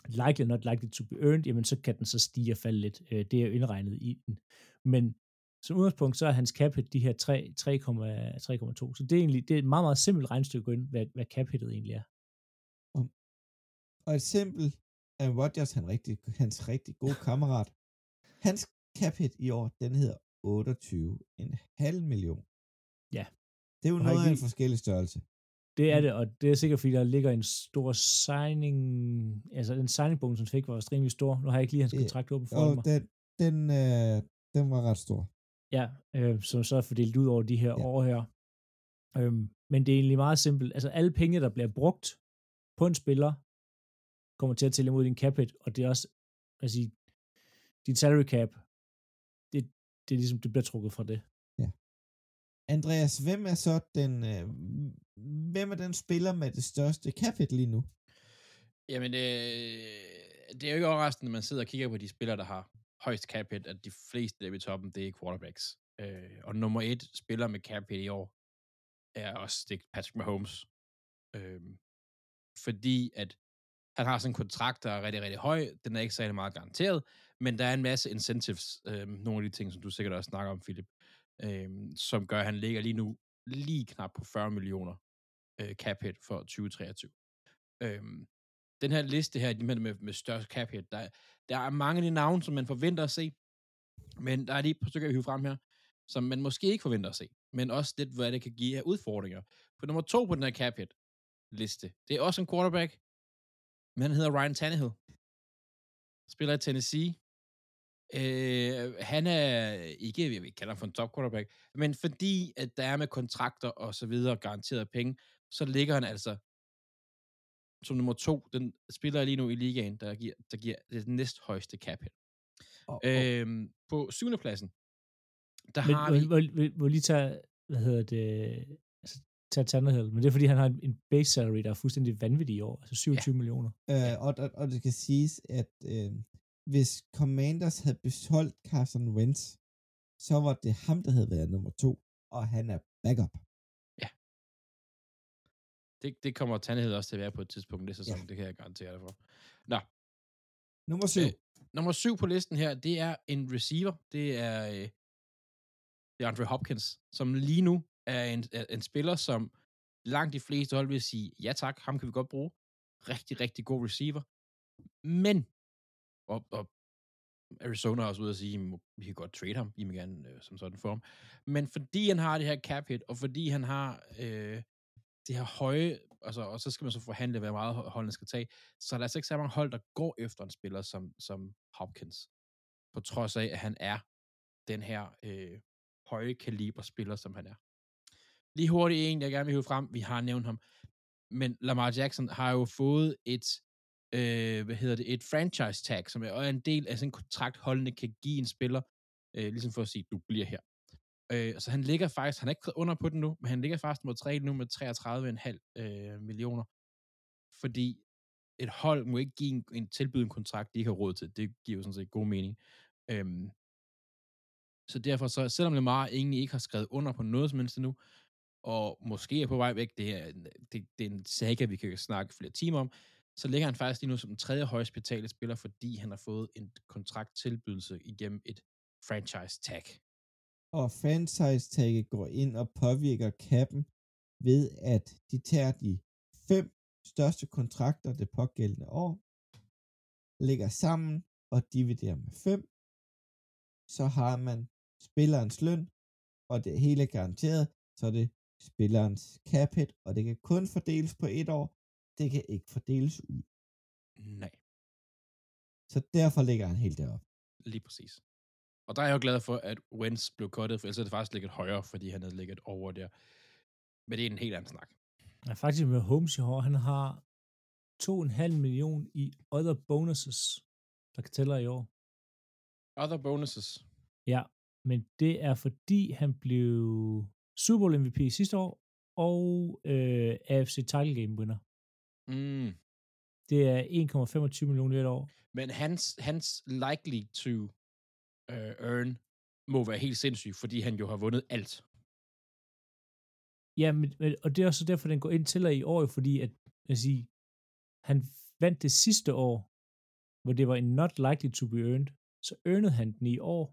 likely not likely to be earned, jamen så kan den så stige og falde lidt. Øh, det er jo indregnet i den. Men som udgangspunkt, så er hans cap hit de her 3,2. Så det er egentlig det er et meget, meget simpelt gå ind, hvad, hvad cap hitet egentlig er. Og, og et simpelt af Rodgers, han rigtig, hans rigtig gode kammerat, hans cap hit i år, den hedder 28,5 million. Ja. Det er jo og noget af en forskellig størrelse. Det er det, og det er sikkert, fordi der ligger en stor signing, altså den signing bonus, som fik, var rimelig stor. Nu har jeg ikke lige hans kontrakt åbent for mig. Den, den, øh, den var ret stor. Ja, øh, som så er fordelt ud over de her ja. år her. Øhm, men det er egentlig meget simpelt. Altså alle penge, der bliver brugt på en spiller, kommer til at tælle imod din cap hit, og det er også, altså din salary cap, det, det, er ligesom, det bliver trukket fra det. Andreas, hvem er så den, øh, hvem er den spiller med det største cap lige nu? Jamen, øh, det er jo ikke overraskende, når man sidder og kigger på de spillere, der har højst cap hit, at de fleste der i toppen, det er quarterbacks. Øh, og nummer et spiller med cap hit i år er også det er Patrick Mahomes. Øh, fordi at han har sådan en kontrakt, der er rigtig, rigtig høj. Den er ikke særlig meget garanteret, men der er en masse incentives, øh, nogle af de ting, som du sikkert også snakker om, Philip, øh, som gør, at han ligger lige nu lige knap på 40 millioner øh, cap hit for 2023. Øh, den her liste her, med, med, med størst cap hit, der, der er mange af de navne, som man forventer at se, men der er lige et par stykker, jeg hive frem her, som man måske ikke forventer at se, men også lidt, hvad det kan give af udfordringer. På nummer to på den her cap hit liste, det er også en quarterback, men han hedder Ryan Tannehill. Spiller i Tennessee. Øh, han er ikke, jeg vil ikke kalde ham for en top quarterback, men fordi at der er med kontrakter og så videre garanteret penge, så ligger han altså som nummer to, den spiller lige nu i ligaen, der giver, der giver det næsthøjeste cap hit. Og, og, Øhm, på syvende pladsen, der Men har vi... må, må, må lige tage, hvad hedder det, altså, tage Tannehill, men det er fordi, han har en, en base salary, der er fuldstændig vanvittig i år, altså 27 ja. millioner. øh, og, og, og det kan siges, at øh, hvis Commanders havde beholdt Carson Wentz, så var det ham, der havde været nummer to, og han er backup. Det, det kommer Tannehill også til at være på et tidspunkt i sæson, Ja. det kan jeg garantere dig for. Nå, Nummer syv. Øh, nummer syv på listen her, det er en receiver. Det er, øh, det er Andre Hopkins, som lige nu er en, er en spiller, som langt de fleste hold vil sige, ja tak, ham kan vi godt bruge. Rigtig, rigtig god receiver. Men, og, og Arizona er også ude at sige, at vi kan godt trade ham, I må gerne øh, som sådan for ham. Men fordi han har det her cap hit, og fordi han har øh, det her høje, altså, og så skal man så forhandle, hvad meget holdene skal tage, så er der altså ikke så mange hold, der går efter en spiller som, som Hopkins, på trods af, at han er den her øh, høje kaliber spiller, som han er. Lige hurtigt en, jeg gerne vil hive frem, vi har nævnt ham, men Lamar Jackson har jo fået et, øh, hvad hedder det, et franchise tag, som er en del af sådan en kontrakt, holdene kan give en spiller, øh, ligesom for at sige, du bliver her. Øh, så han ligger faktisk, han er ikke under på den nu, men han ligger faktisk mod 3 nu med 33,5 øh, millioner. Fordi et hold må ikke give en, en tilbyde en kontrakt, de ikke har råd til. Det giver jo sådan set god mening. Øhm, så derfor, så, selvom Lamar egentlig ikke har skrevet under på noget som helst endnu, og måske er på vej væk, det er, det, det er en saga, vi kan snakke flere timer om, så ligger han faktisk lige nu som den tredje højst betalte spiller, fordi han har fået en kontrakttilbydelse igennem et franchise tag. Og franchise tagget går ind og påvirker kappen ved, at de tager de fem største kontrakter det pågældende år, lægger sammen og dividerer med fem, så har man spillerens løn, og det hele er garanteret, så er det spillerens cap hit, og det kan kun fordeles på et år, det kan ikke fordeles ud. Nej. Så derfor ligger han helt deroppe. Lige præcis. Og der er jeg jo glad for, at Wentz blev cuttet, for ellers er det faktisk ligget højere, fordi han havde ligget over der. Men det er en helt anden snak. Ja, faktisk med Holmes i år, han har 2,5 million i other bonuses, der kan tælle i år. Other bonuses. Ja, men det er fordi, han blev Super Bowl MVP sidste år, og øh, AFC Title Game winner. Mm. Det er 1,25 millioner i et år. Men hans, hans likely to uh, earn må være helt sindssyg, fordi han jo har vundet alt. Ja, men, men- og det er også derfor, den går ind til i år, fordi at, at sige, han vandt det sidste år, hvor det var en not likely to be earned, så earnede han den i år,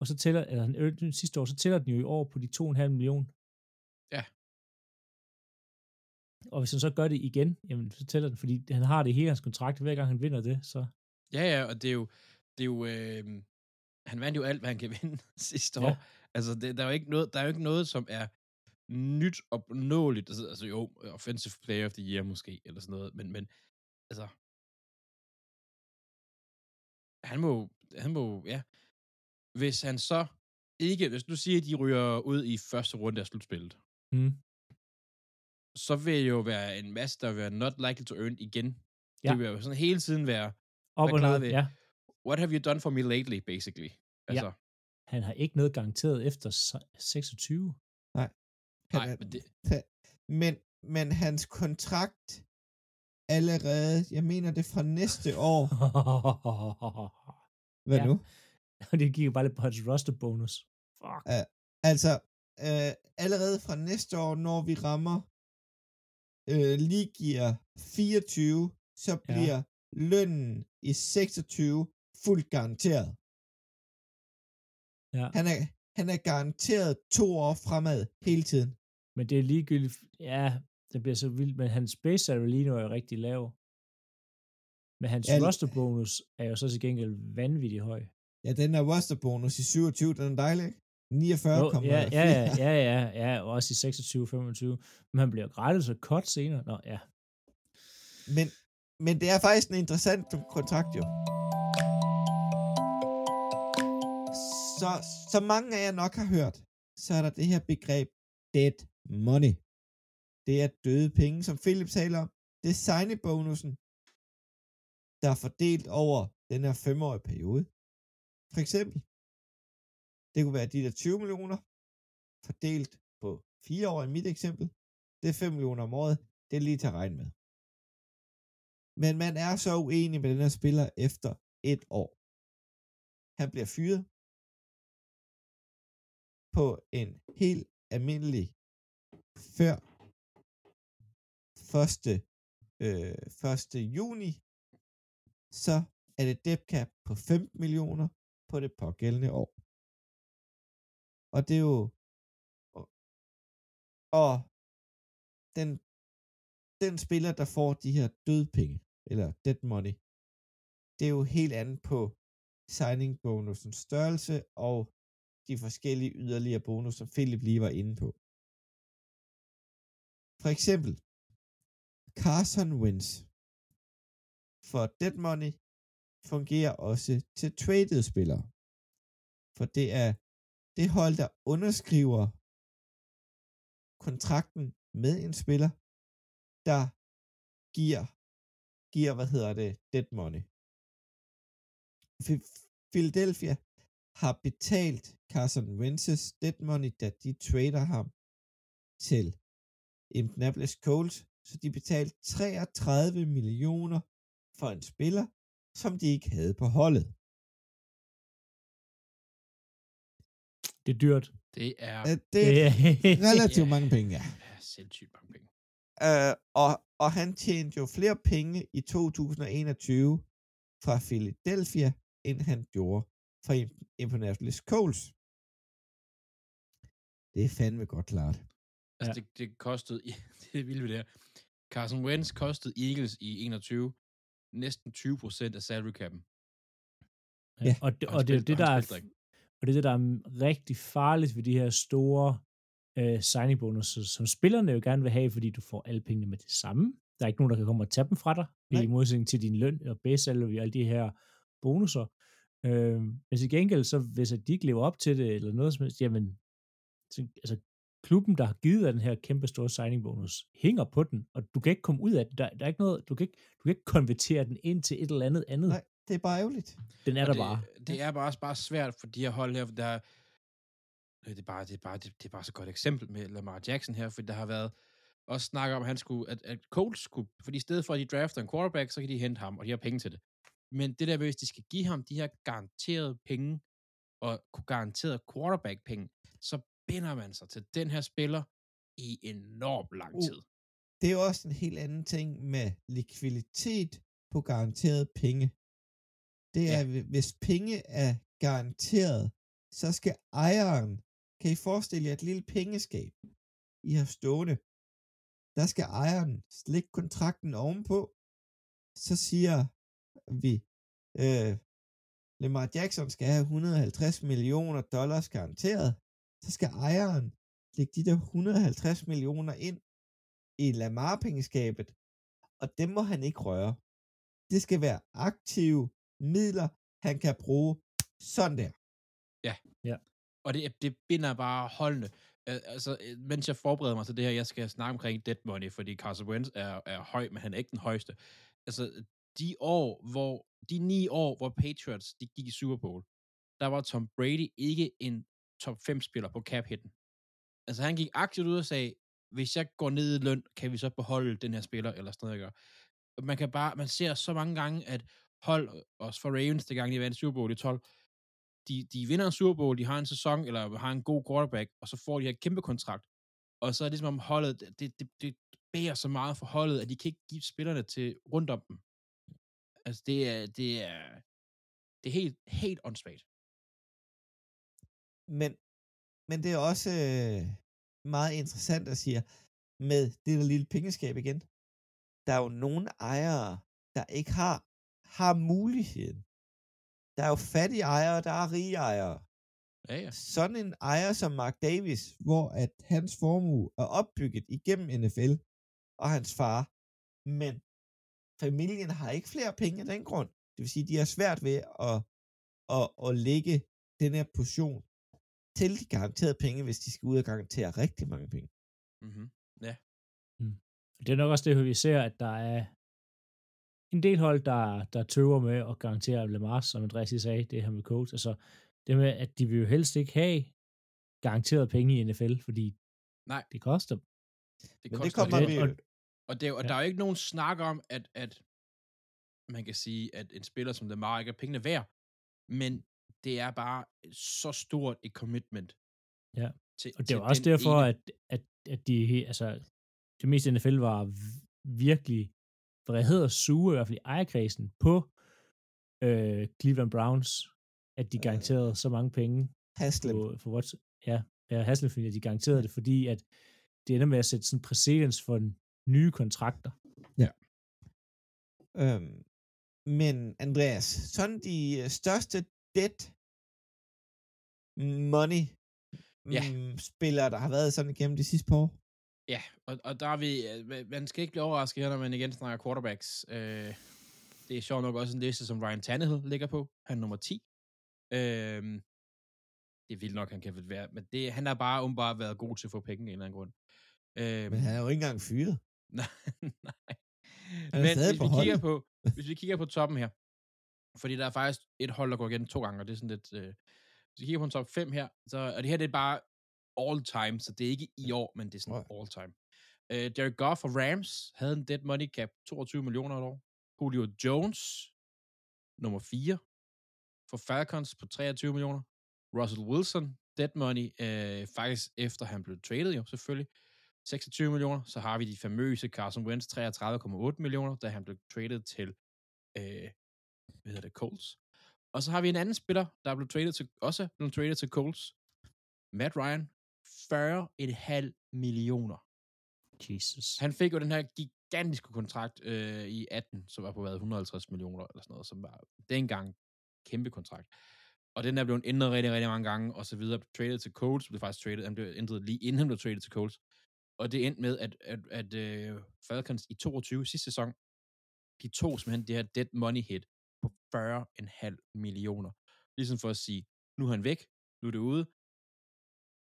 og så tæller, eller han earnede den sidste år, så tæller den jo i år på de 2,5 millioner. Ja. Og hvis han så gør det igen, jamen så tæller den, fordi han har det hele hans kontrakt, hver gang han vinder det, så Ja, ja, og det er jo, det er jo øh, han vandt jo alt, hvad han kan vinde sidste Ja. år. Altså, det, der, er jo ikke noget, der er jo ikke noget, som er nyt og nåligt. Altså, altså jo, offensive player of the year måske, eller sådan noget, men, men altså, han må, han må, ja, hvis han så ikke, hvis du siger, at de ryger ud i første runde af slutspillet, mm, så vil jo være en masse, der vil være not likely to earn igen. Ja. Det vil jo sådan hele tiden være, op og ned, ja. what have you done for me lately, basically? Altså, Ja. han har ikke noget garanteret efter se- 26. Han Nej, er- men det, men, men hans kontrakt allerede, jeg mener det fra næste år. Hvad Ja. nu? Og det gik bare lidt på hans roster bonus. Fuck. Altså, øh, allerede fra næste år, når vi rammer øh, lige giver 24, så Ja. bliver lønnen i 26 fuldt garanteret. Ja. Han er, han er garanteret to år fremad hele tiden. Men det er ligegyldigt. Ja, det bliver så vildt. Men hans base salary lige nu er jo rigtig lav. Men hans Ja, roster bonus er jo så til gengæld vanvittigt høj. Ja, den er roster bonus i 27, den er dejlig, ikke? 49 Jo, kommer ja, ja, ja, ja, ja, ja, og også i 26-25. Men han bliver gratis og cut senere. Nå, ja. Men, men det er faktisk en interessant kontrakt, jo. Så, som mange af jer nok har hørt, så er der det her begreb dead money. Det er døde penge, som Philip taler om. Det er signing-bonusen, der er fordelt over den her femårige periode. For eksempel, det kunne være de der 20 millioner, fordelt på fire år i mit eksempel. Det er 5 millioner om året. Det er lige til at regne med. Men man er så uenig med den her spiller efter et år. Han bliver fyret på en helt almindelig før 1. Øh, 1. juni, så er det debt cap på 15 millioner på det pågældende år. Og det er jo og, den den spiller, der får de her dødpenge, eller dead money, det er jo helt andet på signing bonusens størrelse og de forskellige yderligere bonus, som Philip lige var inde på. For eksempel, Carson Wins for dead money fungerer også til traded spillere. For det er det hold, der underskriver kontrakten med en spiller, der giver, giver hvad hedder det, dead money. Philadelphia har betalt Carson Wentz's dead money, da de trader ham til Indianapolis Colts, så de betalte 33 millioner for en spiller, som de ikke havde på holdet. Det er dyrt. det er Uh, det er relativt mange penge, ja. ja, sindssygt mange penge. Uh, og, og han tjente jo flere penge i 2021 fra Philadelphia, end han gjorde fra Indianapolis Colts. Det er fandme godt klart. Altså, Ja. det, det kostede, det er vildt det her. Carson Wentz kostede Eagles i 21 næsten 20 procent af salary cap'en. Ja. Og det, Og og han det, er det, og der er. Og det er det, der er rigtig farligt ved de her store øh, signing bonuses, som spillerne jo gerne vil have, fordi du får alle pengene med det samme. Der er ikke nogen, der kan komme og tage dem fra dig, Nej. i modsætning til din løn og base salary og alle de her bonusser. Øh, men til gengæld, så hvis at de ikke lever op til det, eller noget som helst, jamen, så, altså, klubben, der har givet dig den her kæmpe store signing bonus, hænger på den, og du kan ikke komme ud af det. Der, der er ikke noget, du kan ikke, du kan ikke konvertere den ind til et eller andet andet. Nej, det er bare ærgerligt. Den er Og der det, bare. Det er bare, også bare svært for de her hold her, for der er- øh, det er bare, det er bare, det, det er bare så godt eksempel med Lamar Jackson her, for der har været også snak om, at han skulle, at, at Colts skulle, fordi i stedet for, at de drafter en quarterback, så kan de hente ham, og de har penge til det. Men det der, hvis de skal give ham de her garanterede penge, og garanteret quarterback-penge, så binder man sig til den her spiller i enormt lang Uh. tid. Det er jo også en helt anden ting med likviditet på garanteret penge. Det er, ja. hvis penge er garanteret, så skal ejeren, kan I forestille jer et lille pengeskab, I har stående, der skal ejeren slække kontrakten ovenpå, så siger vi, øh, Lamar Jackson skal have 150 millioner dollars garanteret, så skal ejeren lægge de der 150 millioner ind i Lamar-pengeskabet, og dem må han ikke røre. Det skal være aktive midler, han kan bruge sådan der. Og det, det binder bare holdene. Altså, øh, mens jeg forbereder mig til det her, jeg skal snakke omkring dead money, fordi Carson Wentz er, er høj, men han er ikke den højeste. Altså, de år, hvor, de ni år, hvor Patriots, de gik i Super Bowl, der var Tom Brady ikke en top 5-spiller på cap-hitten. Altså, han gik aktivt ud og sagde, hvis jeg går ned i løn, kan vi så beholde den her spiller, eller sådan noget, jeg gør. Man kan bare, man ser så mange gange, at hold, også for Ravens, det gang de vandt Super Bowl i 12, de, de vinder en Super Bowl, de har en sæson, eller har en god quarterback, og så får de her kæmpe kontrakt. Og så er det som om holdet, det, det, det bærer så meget for holdet, at de kan ikke give spillerne til rundt om dem. Altså, det er, det er, det er helt, helt åndssvagt. Men, men det er også øh, meget interessant at sige, med det der lille pengeskab igen. Der er jo nogle ejere, der ikke har, har muligheden. Der er jo fattige ejere, der er rige ejere. Ja, ja. Sådan en ejer som Mark Davis, hvor at hans formue er opbygget igennem NFL og hans far, men familien har ikke flere penge af den grund. Det vil sige, de har svært ved at, at, at lægge den her portion til de garanterede penge, hvis de skal ud og garantere rigtig mange penge. Mm-hmm. Det er nok også det, vi ser, at der er en del hold, der, der tøver med at garantere Lamar, som Andreas lige sagde, det her med coach. Altså, det med, at de vil jo helst ikke have garanteret penge i NFL, fordi Nej. det koster. Det Men det koster kommer vi og, Og, det, er og Ja. der er jo ikke nogen snak om, at, at man kan sige, at en spiller som Lamar ikke er pengene værd, men det er bare så stort et commitment. Ja. Til, og det var også derfor, ene. at, at, at de, altså, det meste i NFL var virkelig vredhed og sure, i hvert fald i ejerkredsen, på øh, Cleveland Browns, at de Øh. garanterede så mange penge Haslem. på, for what, ja, ja Hasselhoff, de garanterede det, fordi at det ender med at sætte sådan præcedens for nye kontrakter. Øhm, men Andreas, sådan de øh, største debt money Ja. mm, spillere, der har været sådan igennem de sidste par år. Ja, og, og der er vi, øh, man skal ikke blive overrasket her, når man igen snakker quarterbacks. Øh, det er sjovt nok også en liste, som Ryan Tannehill ligger på. Han er nummer 10. Øh, det er vildt nok, han kan være, men det, han har bare umiddelbart været god til at få penge af en eller anden grund. Øh, Men han er jo ikke engang fyret. Nej, nej. Men hvis vi, kigger på, hvis vi kigger på toppen her, fordi der er faktisk et hold, der går igen to gange, og det er sådan lidt... Øh, hvis vi kigger på en top 5 her, så, og det her det er bare all time, så det er ikke i år, men det er sådan all time. Øh, Derek Goff og Rams havde en dead money cap 22 millioner et år. Julio Jones, nummer 4, for Falcons på 23 millioner. Russell Wilson, dead money, øh, faktisk efter han blev traded jo, selvfølgelig. 26 millioner. Så har vi de famøse Carson Wentz, 33,8 millioner, da han blev traded til, øh, hvad hedder det, Colts. Og så har vi en anden spiller, der er blevet traded til, også blevet traded til Colts. Matt Ryan, 40,5 millioner. Jesus. Han fik jo den her gigantiske kontrakt øh, i 18, som var på hvad, 150 millioner eller sådan noget, som var dengang kæmpe kontrakt. Og den er blevet ændret rigtig, rigtig mange gange, og så videre. Traded til Colts, blev faktisk traded, han blev ændret lige inden han blev traded til Colts. Og det endte med, at, at, at uh, Falcons i 22 sidste sæson, de tog simpelthen det her dead money hit på 40,5 millioner. Ligesom for at sige, nu er han væk, nu er det ude,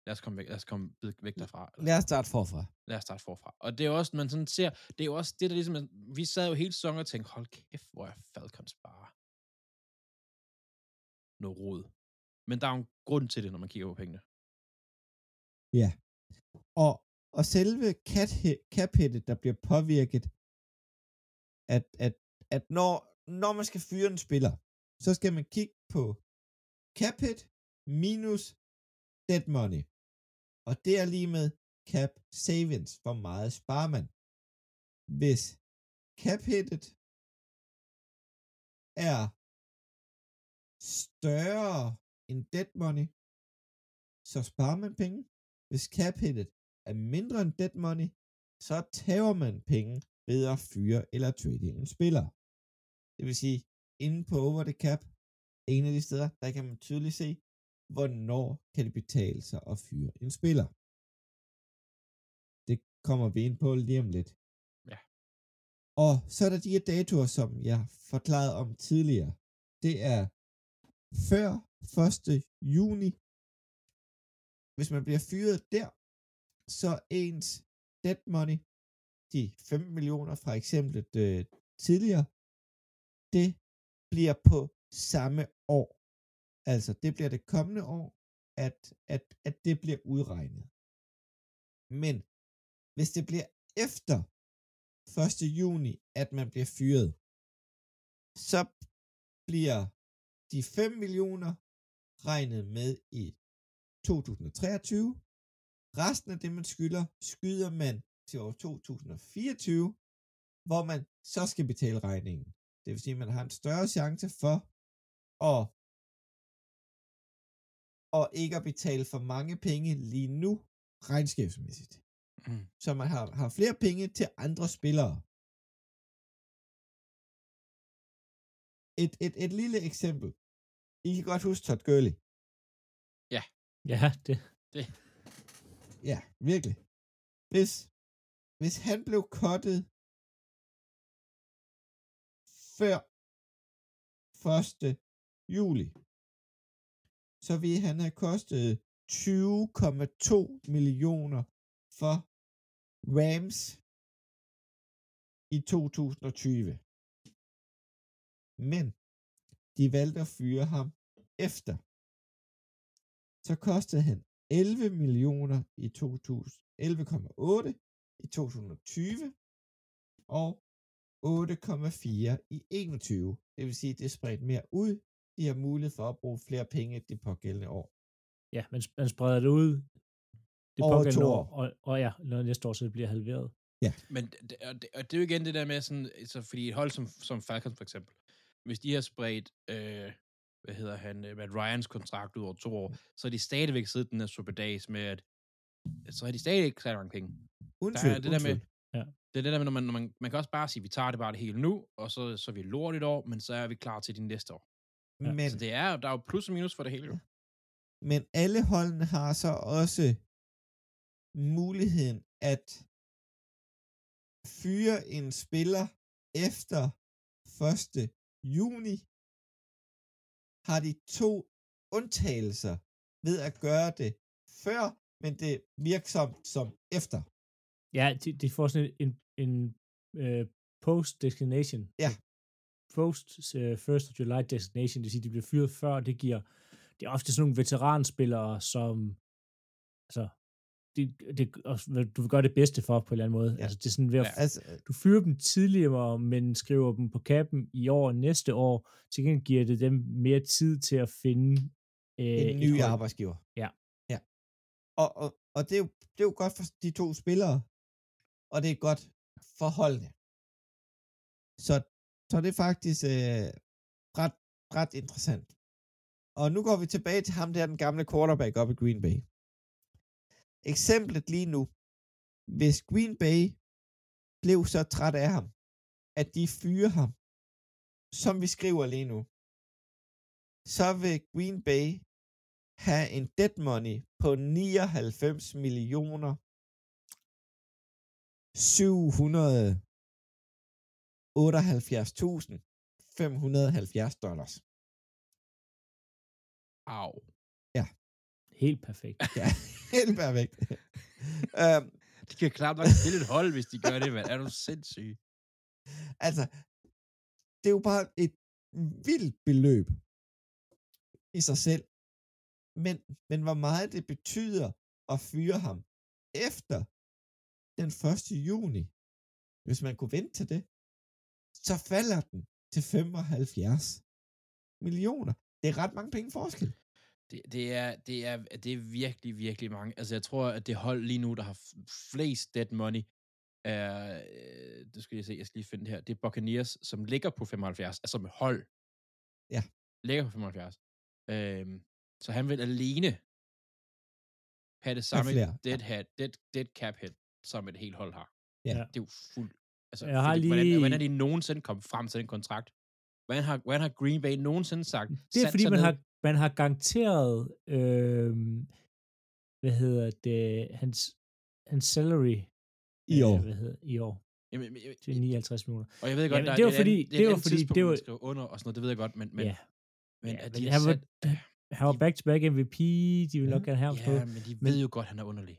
lad os komme væk, lad os komme væk derfra. Lad os starte forfra. Lad os starte forfra. Og det er også, man sådan ser, det er jo også det, der ligesom, vi sad jo hele sæsonen og tænkte, hold kæft, hvor er Falcons bare noget rod. Men der er jo en grund til det, når man kigger på pengene. Ja. Og, og selve cap-hittet, der bliver påvirket, at, at, at når, når man skal fyre en spiller, så skal man kigge på cap-hit minus dead money. Og det er lige med cap savings. Hvor meget sparer man? Hvis cap-hittet er større end dead money, så sparer man penge. Hvis cap-hittet er mindre end dead money, så tager man penge ved at fyre eller trade en spiller. Det vil sige, inde på over the cap, en af de steder, der kan man tydeligt se, hvornår kan det betale sig at fyre en spiller. Det kommer vi ind på lige om lidt. Ja. Og så er der de her datoer, som jeg forklarede om tidligere. Det er før 1. juni. Hvis man bliver fyret der, så ens dead money, de 15 millioner fra eksemplet øh, tidligere, det bliver på samme år. Altså, det bliver det kommende år, at, at, at det bliver udregnet. Men hvis det bliver efter 1. juni, at man bliver fyret, så bliver de 5 millioner regnet med i 2023. Resten af det, man skylder, skyder man til år 2024, hvor man så skal betale regningen. Det vil sige, at man har en større chance for at, og ikke at betale for mange penge lige nu, regnskabsmæssigt. Mm. Så man har, har flere penge til andre spillere. Et, et, et lille eksempel. I kan godt huske Todd Gurley. Ja, det, Ja, virkelig. Hvis, hvis han blev kottet før 1. juli, så ville han have kostet 20,2 millioner for Rams i 2020. Men de valgte at fyre ham efter. Så kostede han 11 millioner i 2000, 11,8 i 2020 og 8,4 i 21. Det vil sige, at det er spredt mere ud. De har mulighed for at bruge flere penge det pågældende år. ja, man, man spreder det ud det Over pågældende to år, år. og, og ja, når næste år så det bliver halveret. Men det, og det, og det er jo igen det der med sådan, så fordi et hold som, som Falcons for eksempel, hvis de har spredt, øh, hvad hedder han, øh, Matt Ryans kontrakt ud over to år, så har de stadigvæk siddet den her superdags med, at så har de stadig ikke sat mange penge. Uden Der er det uden der med, tvivl. det er det der med, når man, når man, man kan også bare sige, vi tager det bare det hele nu, og så, så er vi lort et år, men så er vi klar til de næste år. Ja, Men, Så det er, der er jo plus og minus for det hele jo. men alle holdene har så også muligheden at fyre en spiller efter 1. juni, har de to undtagelser ved at gøre det før, men det er virksomt som efter. Ja, de, de får sådan en, en, en øh, post-destination. Ja. Post uh, first of July destination, det vil sige, de bliver fyret før, det giver, det er ofte sådan nogle veteranspillere, som, altså, det, det, du vil gøre det bedste for på en eller anden måde. Ja. Altså, det er sådan ved at, Ja. Altså, du fyrer dem tidligere, men skriver dem på kappen i år og næste år, til gengæld giver det dem mere tid til at finde øh, en ny arbejdsgiver. Ja. ja. Og, og, og det, er jo, det er jo godt for de to spillere, og det er godt for holdene. Så, så det er faktisk øh, ret, ret interessant. Og nu går vi tilbage til ham der, den gamle quarterback op i Green Bay. Eksemplet lige nu. Hvis Green Bay blev så træt af ham, at de fyrer ham, som vi skriver lige nu, så vil Green Bay have en dead money på 99 millioner 700 778.570 dollars. Au. Helt perfekt. Ja, helt perfekt. um, De kan klart nok stille et hold, hvis de gør det, mand. Er du sindssyg? altså, det er jo bare et vildt beløb i sig selv. Men, men hvor meget det betyder at fyre ham efter den 1. juni, hvis man kunne vente til det, så falder den til 75 millioner. Det er ret mange penge forskel. Det, det, er, det, er, det er virkelig, virkelig mange. Altså, jeg tror, at det hold lige nu, der har flest dead money, er, øh, det skal jeg se, jeg skal lige finde det her, det er Buccaneers, som ligger på 75, altså med hold. Ja. Ligger på 75. Øhm, så han vil alene have det samme dead, head, dead, dead cap hit, som et helt hold har. Ja. Det er jo fuldt. Altså, Jeg har fordi, lige- hvordan, hvordan er de nogensinde kommet frem til den kontrakt? Hvordan har, hvordan har Green Bay nogensinde sagt, Det er sat fordi, man ned- har, man har garanteret, øh, hvad hedder det, hans, hans salary I øh, år. Hvad hedder, i år Jamen, jamen, til 59 millioner. Og jeg ved godt, Jamen, der det er var fordi- det er et var fordi- det var- under og sådan noget, det ved jeg godt, men, men, ja, men ja, at men de han har var, sat, han var back-to-back MVP, de vil nok gerne have ham på. ja, men de ved jo godt, han er underlig.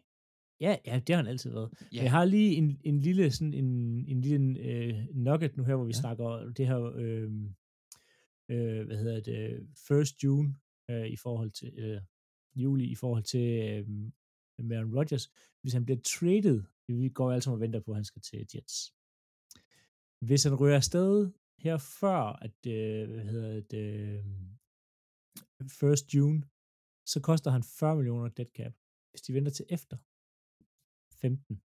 Ja, ja, det har han altid været. Ja. Jeg har lige en, en lille, sådan en, en lille øh, nugget nu her, hvor vi Ja. snakker det her, øh, øh, hvad hedder det, First June øh, i forhold til øh, juli, i forhold til øh, Aaron Rodgers. Hvis han bliver traded, vi går sammen og venter på, at han skal til Jets. Hvis han rører afsted her før, at, øh, hvad hedder det, øh, 1. June, så koster han 40 millioner dead cap. Hvis de venter til efter 15.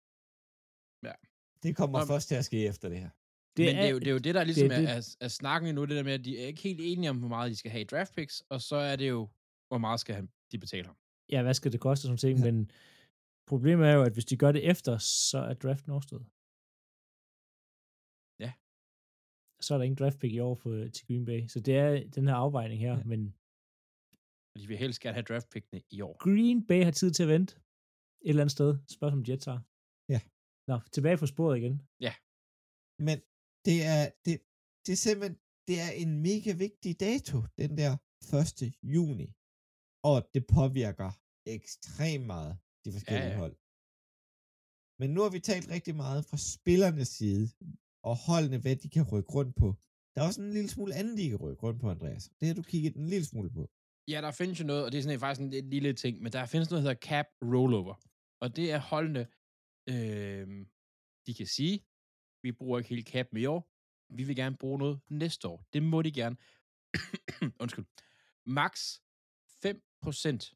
Det kommer Nå, først til at ske efter det her. Det Men er, det, er jo, det er jo det, der ligesom det det, er er, er, er snakken nu, det der med, at de er ikke helt enige om, hvor meget de skal have i draft picks, og så er det jo, hvor meget skal han, de betale ham. Ja, hvad skal det koste, sådan ting, men problemet er jo, at hvis de gør det efter, så er draften overstået. Ja. Så er der ingen draft pick i år for, til Green Bay. Så det er den her afvejning her, Ja. men Og de vil helst gerne have draft pickene i år. Green Bay har tid til at vente et eller andet sted. Spørgsmål om Jets har. Ja. Nå, tilbage på sporet igen. Men det er, det, det er simpelthen, det er en mega vigtig dato, den der 1. juni. Og det påvirker ekstremt meget de forskellige Ja, ja. hold. Men nu har vi talt rigtig meget fra spillernes side, og holdene, hvad de kan rykke rundt på. Der er også en lille smule andet, de kan rykke rundt på, Andreas. Det har du kigget en lille smule på. Ja, der findes jo noget, og det er sådan faktisk en lille ting, men der findes noget, der hedder cap rollover. Og det er holdene, øh, de kan sige, vi bruger ikke hele cap i år, vi vil gerne bruge noget næste år. Det må de gerne. Undskyld. Max 5%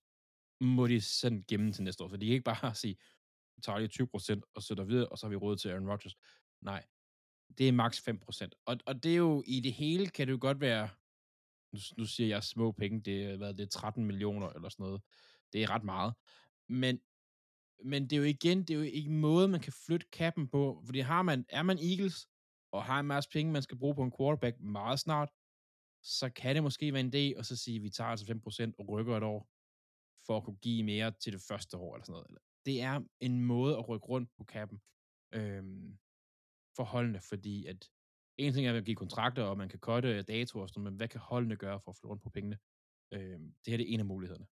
må de sende gennem til næste år, så de kan ikke bare sige, vi tager lige 20% og sætter videre, og så har vi råd til Aaron Rodgers. Nej, det er maks 5%. Og, og det er jo, i det hele kan det jo godt være, nu, nu siger jeg små penge, det er, hvad, det er 13 millioner eller sådan noget. Det er ret meget. Men, men det er jo igen, det er jo ikke en måde, man kan flytte kappen på, fordi har man, er man Eagles, og har en masse penge, man skal bruge på en quarterback meget snart, så kan det måske være en idé, og så sige, at vi tager altså 5% og rykker et år, for at kunne give mere til det første år, eller sådan noget. Det er en måde at rykke rundt på kappen øhm, for holdene, fordi at en ting er at give kontrakter, og man kan cutte datoer og sådan men hvad kan holdene gøre for at flytte rundt på pengene? Øhm, det her det er en af mulighederne.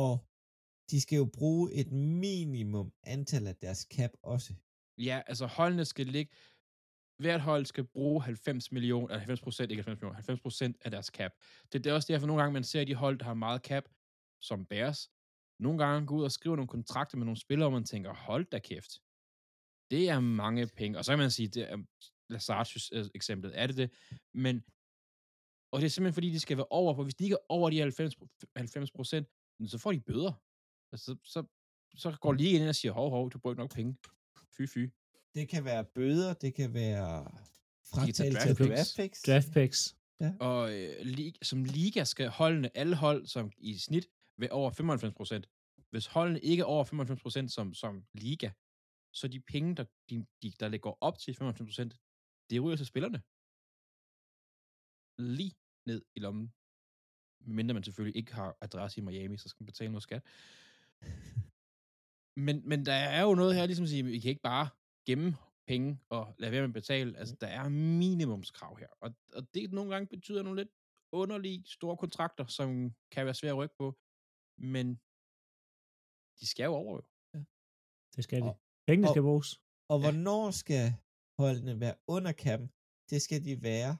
Og de skal jo bruge et minimum antal af deres cap også. Ja, altså holdene skal ligge, hvert hold skal bruge 90 millioner, eller 90 procent, ikke 90 millioner, 90 procent af deres cap. Det, det er også derfor, nogle gange man ser at de hold, der har meget cap, som Bears, nogle gange går ud og skriver nogle kontrakter med nogle spillere, og man tænker, hold da kæft. Det er mange penge. Og så kan man sige, det er Lazards øh, eksemplet, er det det? Men, og det er simpelthen fordi, de skal være over, for hvis de ikke er over de 90 procent, så får de bøder. Altså, så, så, så går lige ind og siger, hov, hov, du bruger nok penge. Fy, fy. Det kan være bøder, det kan være fratagelse draft af picks. draft picks. Draft picks. Og øh, lig, som liga skal holdene, alle hold som i snit, ved over 95 procent. Hvis holdene ikke er over 95 procent som, som liga, så de penge, der, de, de, der ligger op til 95 procent, det ryger til spillerne. Lige ned i lommen. Medmindre man selvfølgelig ikke har adresse i Miami, så skal man betale noget skat. Men, men der er jo noget her, ligesom at sige, vi kan ikke bare gemme penge og lade være med at betale. Altså, der er minimumskrav her. Og, og det nogle gange betyder nogle lidt underlige store kontrakter, som kan være svære at rykke på. Men de skal jo over jo. Det skal de. Og- Pengene og- skal bruges. Og hvornår skal holdene være under kappen? Det skal de være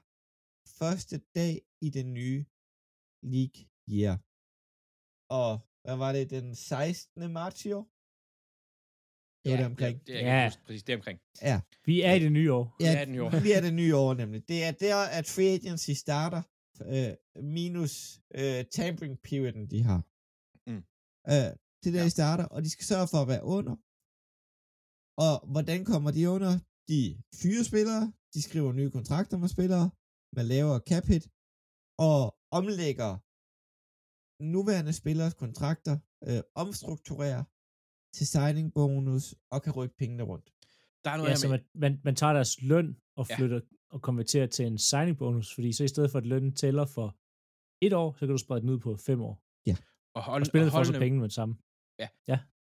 første dag i den nye league year. Og hvad var det, den 16. marts i år? Det var det omkring. Det, det er Ja. ja. præcis det er omkring. Ja, Vi er i det nye år. Ja, den jo. vi er det nye år nemlig. Det er der, at free agency starter, øh, minus øh, tampering perioden, de har. Mm. Øh, det er der, Ja. de starter, og de skal sørge for at være under. Og hvordan kommer de under? De fyrer spillere, de skriver nye kontrakter med spillere, man laver cap hit, og omlægger nuværende spillers kontrakter, øh, omstrukturerer til signing bonus, og kan rykke pengene rundt. Der er noget Ja, så med, man, man, man tager deres løn og Ja. flytter og konverterer til en signing bonus, fordi så i stedet for at lønnen tæller for et år, så kan du sprede den ud på fem år. og, hold, Og spillerne og får så holdene, pengene med det samme.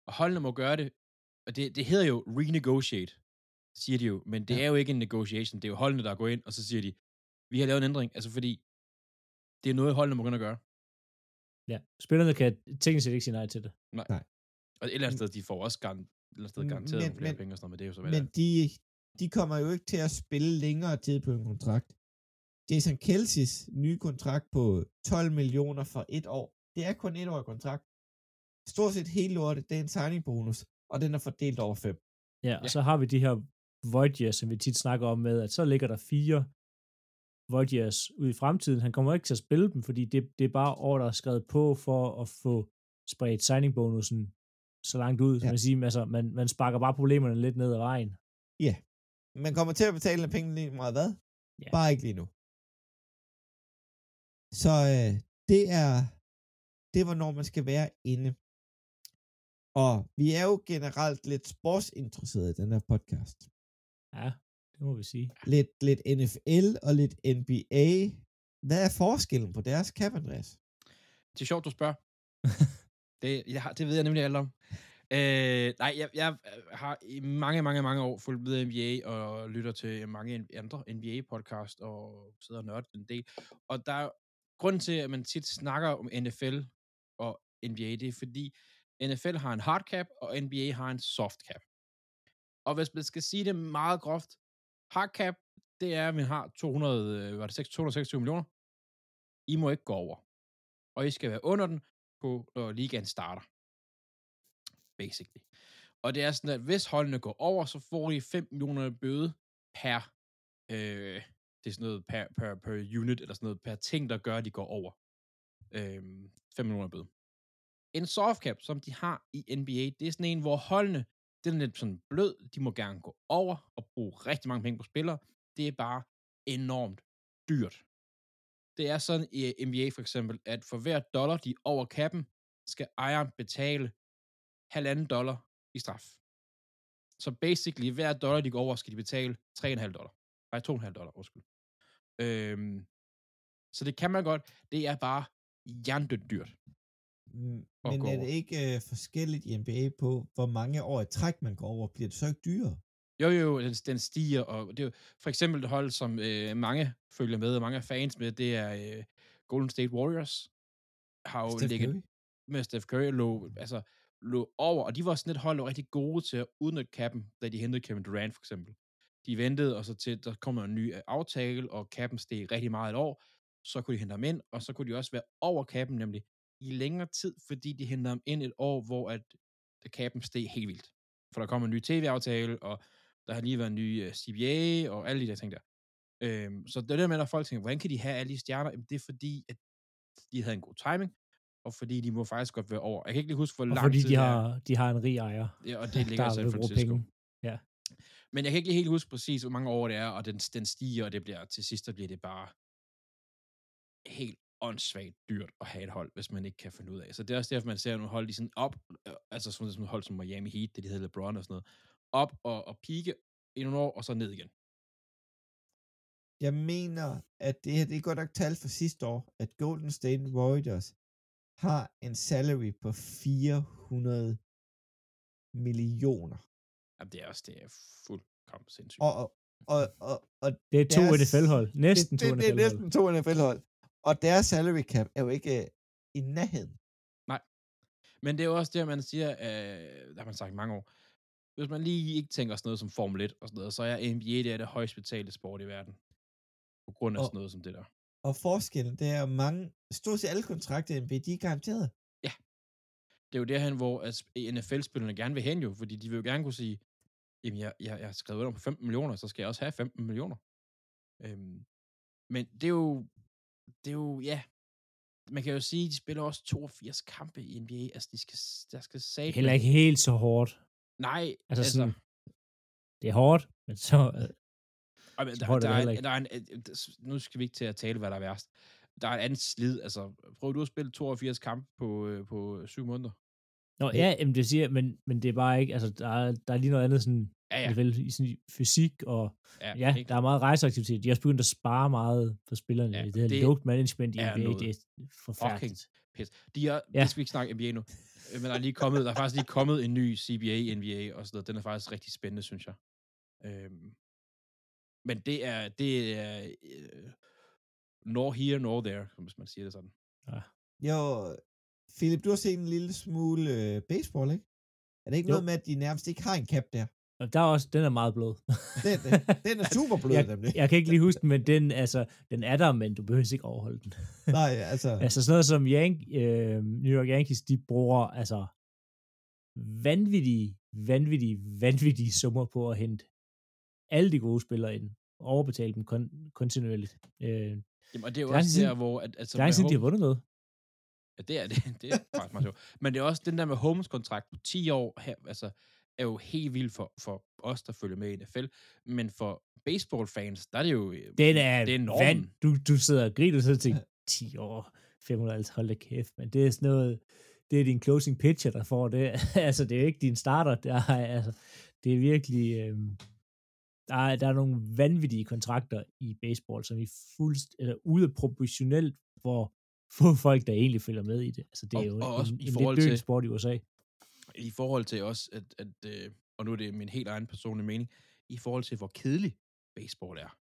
og holdene må gøre det, og det, det hedder jo renegotiate, siger de jo, men det Ja. ja. er jo ikke en negotiation, det er jo holdene, der går ind, og så siger de, vi har lavet en ændring, altså fordi, det er noget, holdene må gå ind og gøre. Ja. Spillerne kan teknisk set ikke sige nej til det. Og et eller andet sted, de får også garant, et eller andet sted garanteret Men- nogle flere men- penge og sådan noget, men det er jo så, Men de, de kommer jo ikke til at spille længere tid på en kontrakt. Jason Kelseys nye kontrakt på 12 millioner for et år. Det er kun et år kontrakt. Stort set hele lortet, det er en signing bonus, og den er fordelt over fem. Ja, og Ja. så har vi de her void years, som vi tit snakker om med, at så ligger der fire void years ud i fremtiden. Han kommer ikke til at spille dem, fordi det, det er bare år, der er skrevet på for at få spredt signing bonusen så langt ud. Ja. Ja. Man, sige, altså, man, man sparker bare problemerne lidt ned ad vejen. Man kommer til at betale en penge lige meget hvad? Ja. Bare ikke lige nu. Så øh, det er det, hvornår man skal være inde. Og vi er jo generelt lidt sportsinteresserede i den her podcast. Ja, det må vi sige. Lidt, lidt NFL og lidt NBA. Hvad er forskellen på deres cap, Andreas? Det er sjovt, du spørger. det, jeg har, det ved jeg nemlig alt om. Øh, nej, jeg, jeg har i mange, mange, mange år fulgt med NBA og lytter til mange andre NBA-podcast og sidder og nørder en del. Og der er grunden til, at man tit snakker om NFL og NBA, det er fordi NFL har en hard cap, og NBA har en soft cap. Og hvis man skal sige det meget groft, hard cap, det er, at vi har 200, øh, var det 6, 226 millioner. I må ikke gå over. Og I skal være under den på, når ligaen starter. Basically. Og det er sådan, at hvis holdene går over, så får de 5 millioner bøde per, øh, det er sådan noget per, per, per unit, eller sådan noget per ting, der gør, at de går over. Øh, 5 millioner bøde. En soft cap, som de har i NBA, det er sådan en, hvor holdene, den er lidt sådan blød, de må gerne gå over og bruge rigtig mange penge på spillere. Det er bare enormt dyrt. Det er sådan i øh, NBA for eksempel, at for hver dollar, de er over kappen, skal ejeren betale halvanden dollar i straf. Så basically, hver dollar, de går over, skal de betale 3,5 dollar. Nej, 2,5 dollar, undskyld. Øhm, så det kan man godt. Det er bare jerndødt dyrt. Mm, Men er det ikke øh, forskelligt i NBA på, hvor mange år i træk man går over? Bliver det så ikke dyrere? Jo, jo, jo, den, den stiger, og det er jo for eksempel et hold, som øh, mange følger med, og mange er fans med, det er øh, Golden State Warriors. Har jo Steph ligget Curry? med Steph Curry, lå, altså, lå over, og de var sådan et hold, der var rigtig gode til at udnytte kappen, da de hentede Kevin Durant for eksempel. De ventede, og så til, der kommer en ny øh, aftale, og kappen steg rigtig meget et år, så kunne de hente ham ind, og så kunne de også være over kappen, nemlig i længere tid, fordi de hentede ham ind et år, hvor at kappen steg helt vildt. For der kom en ny tv-aftale, og der har lige været en ny uh, CBA, og alle de der ting der. Øhm, så det er det med, når folk tænker, hvordan kan de have alle de stjerner? Jamen, det er fordi, at de havde en god timing, og fordi de må faktisk godt være over. Jeg kan ikke lige huske, hvor Og lang fordi tid de har, de har en rig ejer, Ja, og det ligger der i San Francisco. penge. Ja. Men jeg kan ikke lige helt huske præcis, hvor mange år det er, og den, den stiger, og det bliver, til sidst der bliver det bare helt åndssvagt dyrt at have et hold, hvis man ikke kan finde ud af. Så det er også derfor, man ser nogle hold, de sådan op, øh, altså sådan som et hold som Miami Heat, det de hedder LeBron og sådan noget, op og, og pike i nogle år, og så ned igen. Jeg mener, at det her, det er godt nok tal for sidste år, at Golden State Warriors har en salary på 400 millioner. Jamen, det er også, det er fuldkommen sindssygt. Og, og, og, og, og Det er to Deres- NFL-hold. Næsten det, to det, det er NFL-hold. næsten to NFL-hold. Og deres salary cap er jo ikke øh, i nærheden. Men det er jo også det, man siger, øh, der har man sagt i mange år, hvis man lige ikke tænker sådan noget som Formel 1 og sådan noget, så er NBA det, er det højst betalte sport i verden. På grund af Og- sådan noget som det der. Og forskellen, det er mange, stort set alle kontrakter i NBA, de er garanteret. Det er jo derhen, hvor at NFL-spillerne gerne vil hen jo, fordi de vil jo gerne kunne sige, jamen jeg, jeg, jeg har skrevet under på 15 millioner, så skal jeg også have 15 millioner. Øhm, men det er jo, det er jo, ja, man kan jo sige, de spiller også 82 kampe i NBA, altså de skal, der skal sige... Heller ikke helt så hårdt. Nej, Altså, altså, sådan, det er hårdt, men så... Øh, men der, holder der, er, der er en, øh, der- nu skal vi ikke til at tale, hvad der er værst. Der er et andet slid. Altså, prøv du at spille 82 kampe på, øh, på syv måneder? Nå, ja, jamen, det siger, men, men det er bare ikke, altså, der er, der er lige noget andet sådan, Ja, ja. ja. vel, i sådan fysik, og Ja, ja, der er meget rejseaktivitet. De har også begyndt at spare meget for spillerne. Ja, Ja, det her det lugt management i er NBA, det er forfærdeligt. pis. De er, ja. Ja. det skal vi ikke snakke NBA nu. Øh, Men der er, lige kommet, der er faktisk lige kommet en ny CBA, NBA og sådan noget. Den er faktisk rigtig spændende, synes jeg. Øhm, men det er, det er øh, nor here, nor there, hvis man siger det sådan. Jo, Philip, du har set en lille smule øh, baseball, ikke? Er det ikke Jo. noget med, at de nærmest ikke har en cap der? Og der er også, den er meget blød. Den, den, den er super blød, jeg, nemlig. jeg kan ikke lige huske den, men den, altså, den er der, men du behøver ikke overholde den. Nej, altså, Altså sådan noget som Yank, øh, New York Yankees, de bruger altså vanvittige, vanvittige, vanvittige summer på at hente alle de gode spillere ind, og overbetale dem kon- kontinuerligt. Øh, Jamen, og det er jo Det er også der, hvor... At, altså, der er ikke de har vundet noget. Ja, det er det. Det er faktisk meget sjovt. Men det er også den der med Holmes kontrakt på 10 år her, altså, er jo helt vildt for, for os, der følger med i NFL. Men for baseball-fans, der er det jo... øh, Den er, det er vand. normen. Du, du sidder og griner, og så tænker 10 år, 550, hold da kæft, men det er sådan noget, det er din closing pitcher, der får det. altså, det er jo ikke din starter, der er, altså, det er virkelig, øhm, der, er, der er nogle vanvittige kontrakter i baseball, som er fuldst, eller ude proportionelt, hvor få folk, der egentlig følger med i det. Altså, det er Og- jo og også en, i en forhold lidt til- sport i USA. I forhold til også, at, at øh, og nu er det min helt egen personlige mening, i forhold til, hvor kedelig baseball er.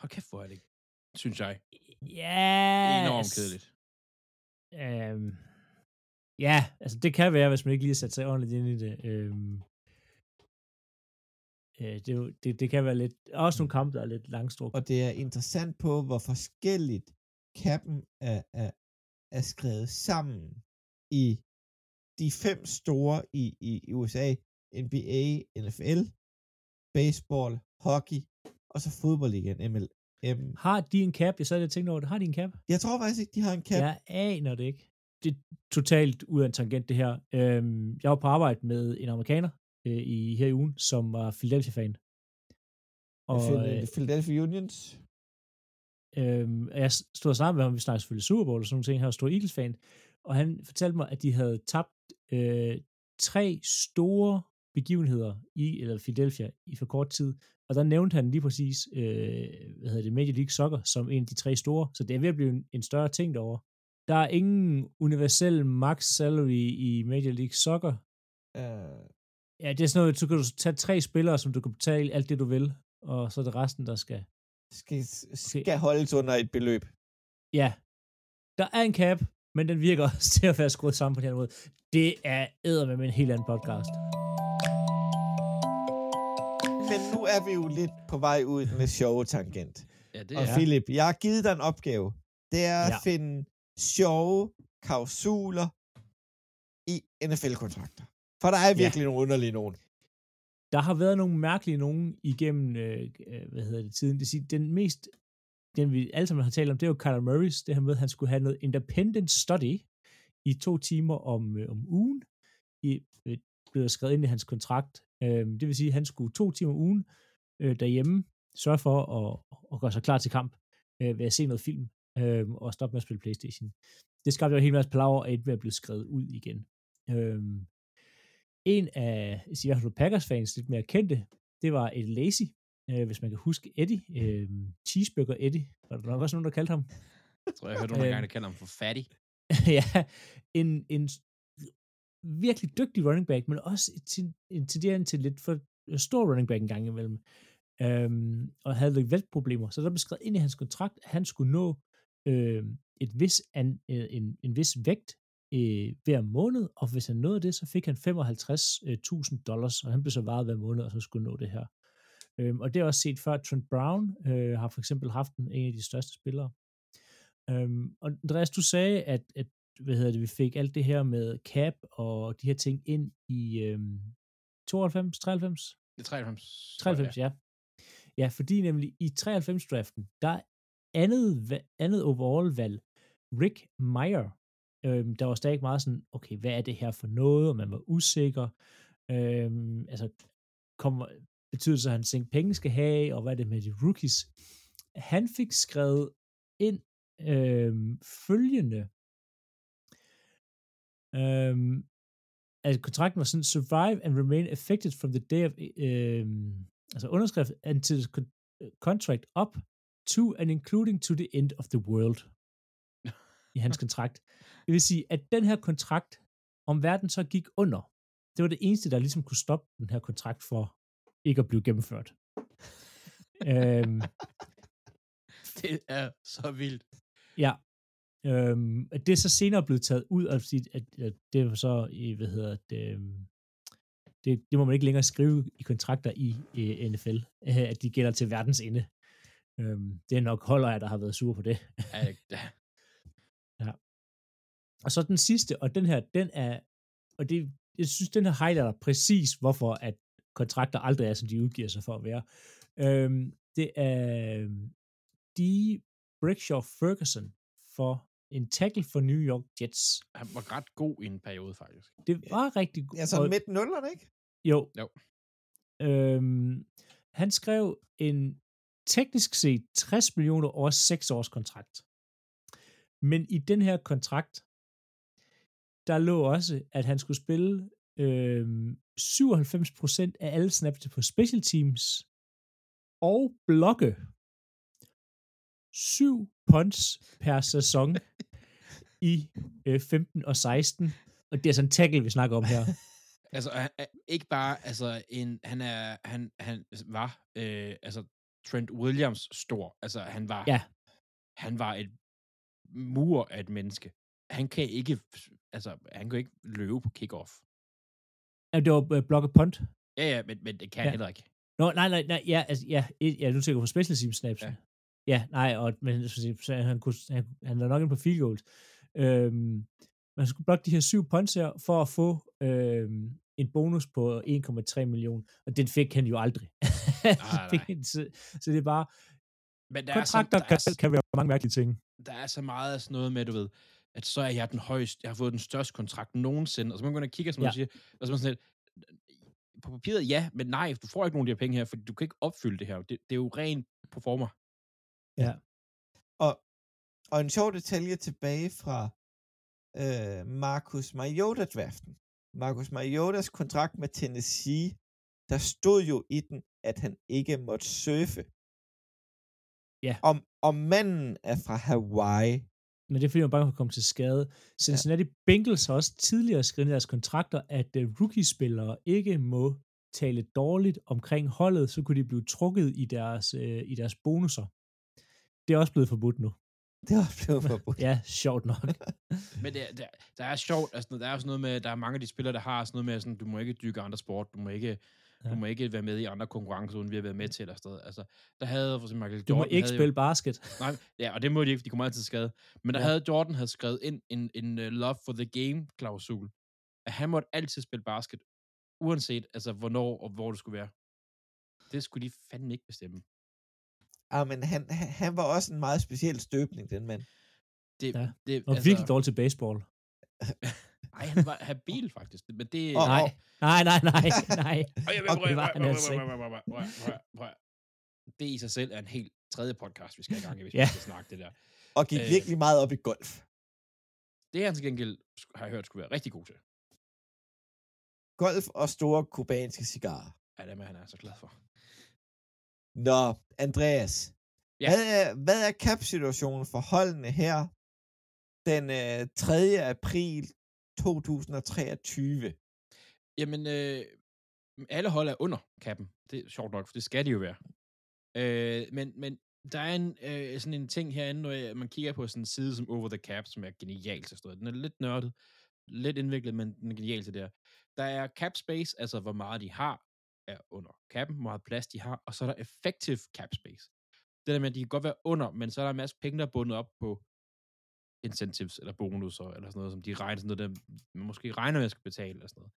Hold kæft, hvor er det, synes jeg, Ja, enormt kedeligt. Øhm, ja, altså det kan være, hvis man ikke lige har sat sig ordentligt ind i det. Øhm, øh, det, er jo- det, det kan være lidt, også nogle kampe, der er lidt langstrukne. og det er interessant på, hvor forskelligt kappen er, er, er skrevet sammen i de fem store i, i, USA, NBA, NFL, baseball, hockey, og så fodboldligaen, MLM. Har de en cap? Jeg sad og tænkte over det. Har de en cap? Jeg tror faktisk ikke, de har en cap. Jeg aner det ikke. Det er totalt ud af en tangent, det her. Øhm, jeg var på arbejde med en amerikaner øh, i, her i ugen, som var Philadelphia-fan. Og, Og, øh, Philadelphia Unions. Øhm, jeg stod og snakkede med ham, vi snakkede selvfølgelig Super Bowl og sådan nogle ting, han var stor Eagles-fan, og han fortalte mig, at de havde tabt øh, tre store begivenheder i eller Philadelphia i for kort tid, og der nævnte han lige præcis, øh, hvad hedder det, Major League Soccer som en af de tre store, så det er ved at blive en, en større ting derovre. Der er ingen universel max salary i Major League Soccer. Uh, Ja, det er sådan noget, så kan du tage tre spillere, som du kan betale alt det, du vil, og så er det resten, der skal skal, skal holdes under et beløb. Ja, der er en cap, men den virker også til at være skruet sammen på den her måde. Det er æder med en helt anden podcast. Men nu er vi jo lidt på vej ud med sjove tangent. Ja, det Og er... Philip, jeg har givet dig en opgave. Det er at Ja. finde sjove klausuler i NFL-kontrakter. For der er Ja. virkelig nogle underlige nogen. Der har været nogle mærkelige nogen igennem, øh, øh, hvad hedder det, tiden. Det vil sige, den mest, den vi alle sammen har talt om, det er jo Kyler Murray's, det her med, at han skulle have noget independent study i to timer om, øh, om ugen, i, øh, blev der skrevet ind i hans kontrakt. Øh, det vil sige, at han skulle to timer om ugen øh, derhjemme, sørge for at, at gøre sig klar til kamp øh, ved at se noget film øh, og stoppe med at spille Playstation. Det skabte jo en hel masse palaver, at endte med at blive skrevet ud igen. Øh, en af, hvert fald Packers-fans, lidt mere kendte, det var et Lazy, øh, hvis man kan huske Eddie, øh, Cheeseburger Eddie, var der nok også nogen, der kaldte ham. Jeg tror, jeg hørte nogle gange, der kalder ham for fattig. ja, en, en virkelig dygtig running back, men også til, en tenderende til lidt for stor running back en gang imellem. Øhm, og havde lidt vægtproblemer. Så der blev skrevet ind i hans kontrakt, at han skulle nå øh, et vis an, øh, en, en vis vægt øh, hver måned, og hvis han nåede det, så fik han 55.000 dollars, og han blev så varet hver måned, og så skulle nå det her. Øhm, og det er også set før, Trent Brown øh, har for eksempel haft en, en af de største spillere. Øhm, og Andreas, du sagde, at, at hvad hedder det, vi fik alt det her med cap og de her ting ind i øhm, 92, 93? Det er 93. 93, ja. Ja, fordi nemlig i 93-draften, der er andet, andet overall-valg, Rick Meyer, øhm, der var stadig meget sådan, okay, hvad er det her for noget, og man var usikker, øhm, altså, kommer, betyder det så, at han tænkte, penge skal have, og hvad er det med de rookies? Han fik skrevet ind øhm, følgende, øhm, at kontrakten var sådan, survive and remain affected from the day of, øhm, altså underskrift until contract up to and including to the end of the world i hans kontrakt. Det vil sige, at den her kontrakt, om verden så gik under, det var det eneste, der ligesom kunne stoppe den her kontrakt for ikke at blive gennemført. øhm, Det er så vildt. Ja. Øhm, det er så senere blevet taget ud, og at, at det var så i, hvad hedder det, øhm, Det, det må man ikke længere skrive i kontrakter i øh, NFL, at de gælder til verdens ende. Øhm, det er nok Holder, der har været sur på det. Ja, ja. Og så den sidste, og den her, den er, og det, jeg synes, den her highlighter præcis, hvorfor at kontrakter aldrig er, som de udgiver sig for at være. Øhm, det er øhm, de Brickshaw Ferguson for en tackle for New York Jets. Han var ret god i en periode, faktisk. Det var rigtig godt. Altså midt nullerne, ikke? Jo. Jo. Øhm, han skrev en teknisk set 60 millioner over 6 års kontrakt. Men i den her kontrakt, der lå også, at han skulle spille øhm, 97% af alle snaps på special teams og blokke syv punts per sæson i øh, 15 og 16. Og det er sådan en tackle, vi snakker om her. Altså, han, er ikke bare, altså, en, han er, han, han var, øh, altså, Trent Williams stor. Altså, han var, Ja. han var et mur af et menneske. Han kan ikke, altså, han kan ikke løbe på kickoff. Ja, det var øh, blokke punt. Ja, ja, men, men det kan Ja. han heller ikke. Nå, nej, nej, nej, ja, altså, ja, ja, du tænker på special team snaps. Ja. Ja, nej, og, men jeg så han, kunne, han, han er nok inde på field goals. Øhm, man skulle blokke de her syv punts her, for at få øhm, en bonus på 1,3 millioner, og den fik han jo aldrig. nej. Han- så, så det er bare, Men der kontrakter er, så, kan, der, er, kan være mange mærkelige ting. der er så meget af sådan noget med, du ved, at så er jeg den højeste, jeg har fået den største kontrakt nogensinde, og så man gå ind og kigge, som ja. Ja. du siger, og så man sådan lidt, på papiret ja, men nej, du får ikke nogen af de her penge her, for du kan ikke opfylde det her. Det, det er jo ren performer. Og, og en sjov detalje tilbage fra øh, Marcus Mariota-draften. Marcus Mariotas kontrakt med Tennessee, der stod jo i den, at han ikke måtte surfe. Ja. Om, om manden er fra Hawaii. Men det er fordi, man bare kan komme til skade. Cincinnati ja. Bengals har også tidligere skrevet i deres kontrakter, at uh, rookie-spillere ikke må tale dårligt omkring holdet, så kunne de blive trukket i deres, øh, i deres bonusser. Det er også blevet forbudt nu. Det var blevet forbudt. Ja, sjovt nok. Men det, der, der er sjovt, altså, der er sådan noget med, der er mange af de spillere, der har sådan noget med, sådan, du må ikke dykke andre sport, du må ikke, ja. Ja. du må ikke være med i andre konkurrencer, uden vi har været med til et eller sted. Altså, der havde for eksempel Michael Du må Jordan ikke spille basket. Jo, nej, ja, og det må de ikke, for de kommer altid til skade. Men der Ja. havde Jordan havde skrevet ind en, en uh, love for the game klausul, at han måtte altid spille basket, uanset altså, hvornår og hvor det skulle være. Det skulle de fandme ikke bestemme. Ah, men han, han, han var også en meget speciel støbning, den mand. Det, Ja. det, Og altså, virkelig dårligt til baseball. Nej, han var habil faktisk. Men det... Og- Nej, nej, nej, nej, nej. Vil, det var han altså ikke. Det i sig selv er en helt tredje podcast, vi skal i gang i, hvis Ja. vi skal snakke det der. Og gik Øh. virkelig meget op i golf. Det han til gengæld, har jeg hørt, skulle være rigtig god til. Golf og store kubanske cigarer. Ja, det er han er så glad for. Nå, Andreas. Ja. Hvad er, hvad er cap-situationen for holdene her den øh, 3. april 2023? Jamen, øh, alle hold er under kappen. Det er sjovt nok, for det skal de jo være. Øh, men, men der er en, øh, sådan en ting herinde, når jeg- man kigger på sådan en side som Over the Cap, som er genialt til stået. Den er lidt nørdet, lidt indviklet, men den er genial til det her. Der er cap space, altså hvor meget de har, er under cappen, hvor meget plads de har, og så er der effective cap space. Det der med, at de kan godt være under, men så er der en masse penge, der er bundet op på incentives eller bonusser, eller sådan noget, som de regner sådan noget, der man måske regner med at skal betale, eller sådan noget.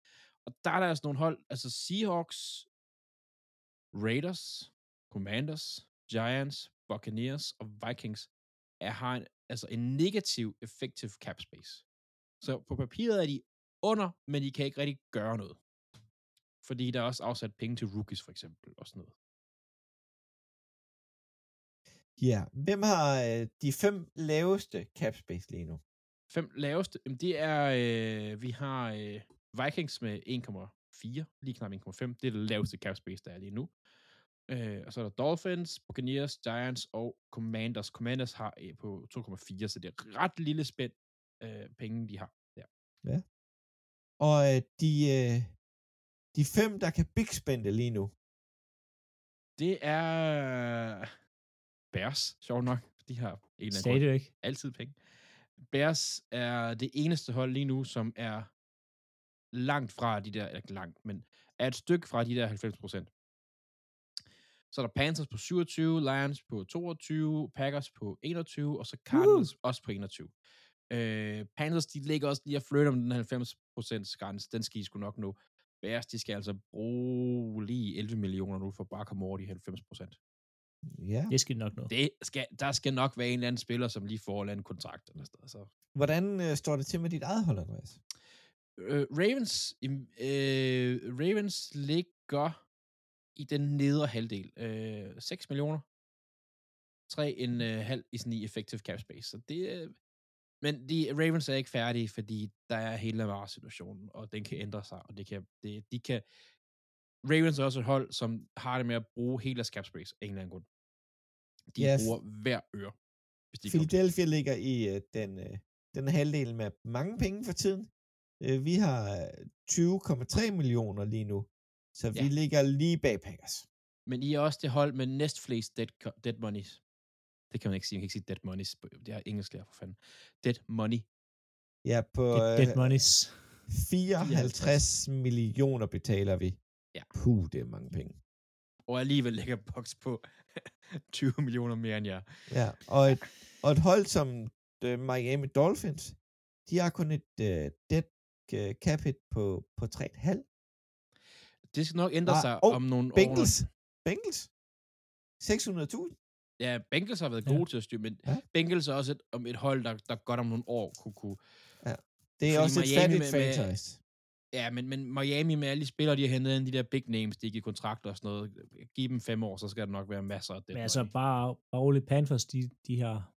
Og der er der altså nogle hold, altså Seahawks, Raiders, Commanders, Giants, Buccaneers og Vikings er, har en, altså en negativ effective cap space. Så på papiret er de under, men de kan ikke rigtig gøre noget. Fordi der er også afsat penge til rookies, for eksempel, og sådan noget. Ja, hvem har øh, de fem laveste cap space lige nu? Fem laveste, jamen det er, øh, vi har øh, Vikings med 1,4, lige knap 1,5. Det er det laveste cap space, der er lige nu. Øh, og så er der Dolphins, Buccaneers, Giants og Commanders. Commanders har øh, på 2,4, så det er ret lille spænd øh, penge, de har. Ja. Og øh, de, øh, de fem, der kan big spende lige nu. Det er Bears, sjovt nok. De har en eller anden grund altid penge. Bears er det eneste hold lige nu, som er langt fra de der, ikke langt, men er et stykke fra de der 90 procent. Så er der Panthers på 27, Lions på 22, Packers på 21, og så Cardinals uh. også på 21. Øh, Panthers, de ligger også lige og flytter om den 90% grænse. Den skal I sgu nok nå. Bears, de skal altså bruge lige 11 millioner nu for bare at komme over de 90%. Ja. Det skal nok nå. Det skal, der skal nok være en eller anden spiller, som lige får en eller anden kontrakt. Eller sådan, så. Hvordan øh, står det til med dit eget hold, Andreas? Øh, Ravens, øh, Ravens ligger i den nedre halvdel. Øh, 6 millioner. 3 en øh, halv i sådan i effective cap space. Så det, øh, men de, Ravens er ikke færdige, fordi der er hele Lamar-situationen, og den kan ændre sig, og det kan, det, de kan, Ravens er også et hold, som har det med at bruge hele deres cap space af en eller anden grund. De yes. bruger hver øre. Hvis de kommer. Philadelphia ligger i øh, den, øh, den halvdel med mange penge for tiden. Øh, vi har øh, 20,3 millioner lige nu, så vi Ja. ligger lige bag Packers. Men I er også det hold med næstflest dead, dead money. Det kan man ikke sige. Man kan ikke sige dead money. Det er engelsk lærer for fanden. Dead money. Ja, på Dead, dead øh, monies. 54 millioner betaler vi. Ja. Puh, det er mange penge. Og alligevel lægger Box på 20 millioner mere end jer. Ja, og et, og et hold som øh, Miami Dolphins, de har kun et øh, dead øh, cap hit på, på 3,5. Det skal nok ændre Ah, sig oh, om nogle Bengals, år. Bengals, 600.000. Ja, Bengals har været Ja. gode til at styre, men Ja. Bengals er også et, om et hold, der, der godt om nogle år kunne, kunne Det er Fordi også et Miami fattigt med- med- franchise. Ja, men, men Miami med alle de spillere, de har hentet ind, de der big names, de giver kontrakter og sådan noget. Giv dem fem år, så skal der nok være masser af det. Men altså, bare, bare roligt, Panthers, de, de har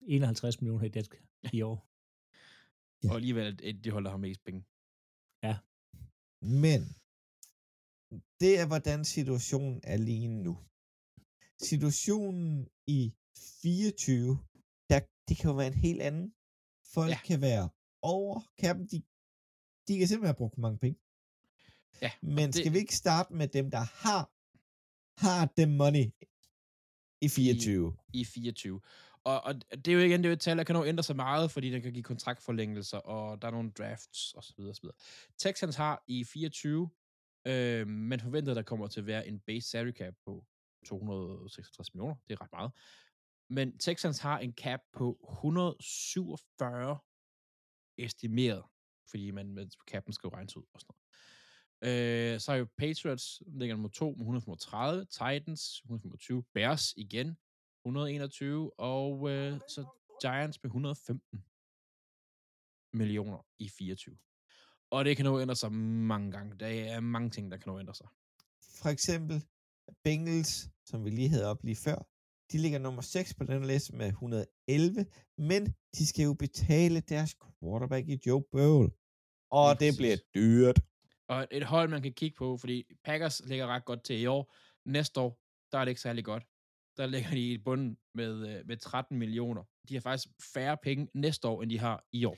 51 millioner i det i år. Og alligevel de hold, der har mest penge. Men det er, hvordan situationen er lige nu. Situationen i 24, der, det kan jo være en helt anden. Folk Ja. ja. kan være over kappen. De, de kan simpelthen have brugt for mange penge. Ja, Men det- skal vi ikke starte med dem, der har, har dem money i 24? i 24. Og, og det er jo igen det er jo et tal, der kan nå ændre sig meget, fordi den kan give kontraktforlængelser, og der er nogle drafts osv. osv. Texans har i 24, øh, man forventer, der kommer til at være en base salary cap på 266 millioner. Det er ret meget. Men Texans har en cap på 147 estimeret, fordi man med kappen skal jo regnes ud og sådan noget. Øh, så har jo Patriots ligger nummer 2 med 135, Titans 125, Bears igen 121, og øh, så Giants med 115 millioner i 24. Og det kan nu ændre sig mange gange. Der er mange ting, der kan nu ændre sig. For eksempel Bengals, som vi lige havde op lige før, de ligger nummer 6 på den liste med 111, men de skal jo betale deres quarterback i Joe Burrow. Og det bliver dyrt. Og et hold, man kan kigge på, fordi Packers ligger ret godt til i år. Næste år, der er det ikke særlig godt. Der ligger de i bunden med, øh, med 13 millioner. De har faktisk færre penge næste år, end de har i år.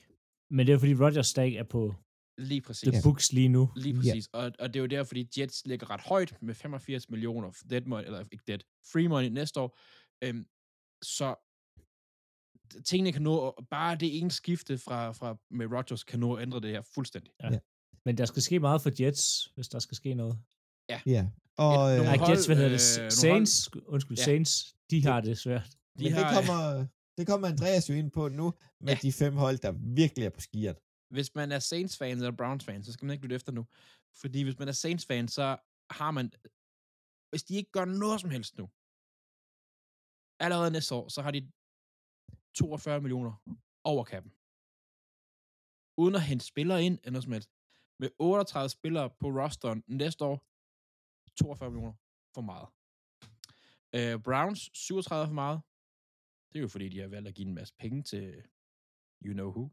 Men det er fordi Rodgers stadig er på Lige præcis. the books lige nu. Lige præcis. Ja. Og, og det er jo der, fordi Jets ligger ret højt med 85 millioner dead money, eller ikke dead, free money næste år. Øhm, så tingene kan nå, og bare det ene skifte fra, fra med Rodgers kan nå at ændre det her fuldstændig. Men der skal ske meget for Jets, hvis der skal ske noget. Ja. Og Et- øh, nogle Nej, hold, Jets, hvad hedder det? øh, Saints, undskyld, Ja. Saints, de har det svært. De men har, det, kommer, det kommer Andreas jo ind på nu, med Ja. de fem hold, der virkelig er på skiert. hvis man er Saints-fan eller Browns-fan, så skal man ikke lytte efter nu. Fordi hvis man er Saints-fan, så har man... Hvis de ikke gør noget som helst nu, allerede næste år, så har de 42 millioner over kappen. Uden at hente spillere ind, eller noget som helst. Med 38 spillere på rosteren næste år, 42 millioner for meget. Øh, Browns, 37 for meget. Det er jo fordi, de har valgt at give en masse penge til you know who.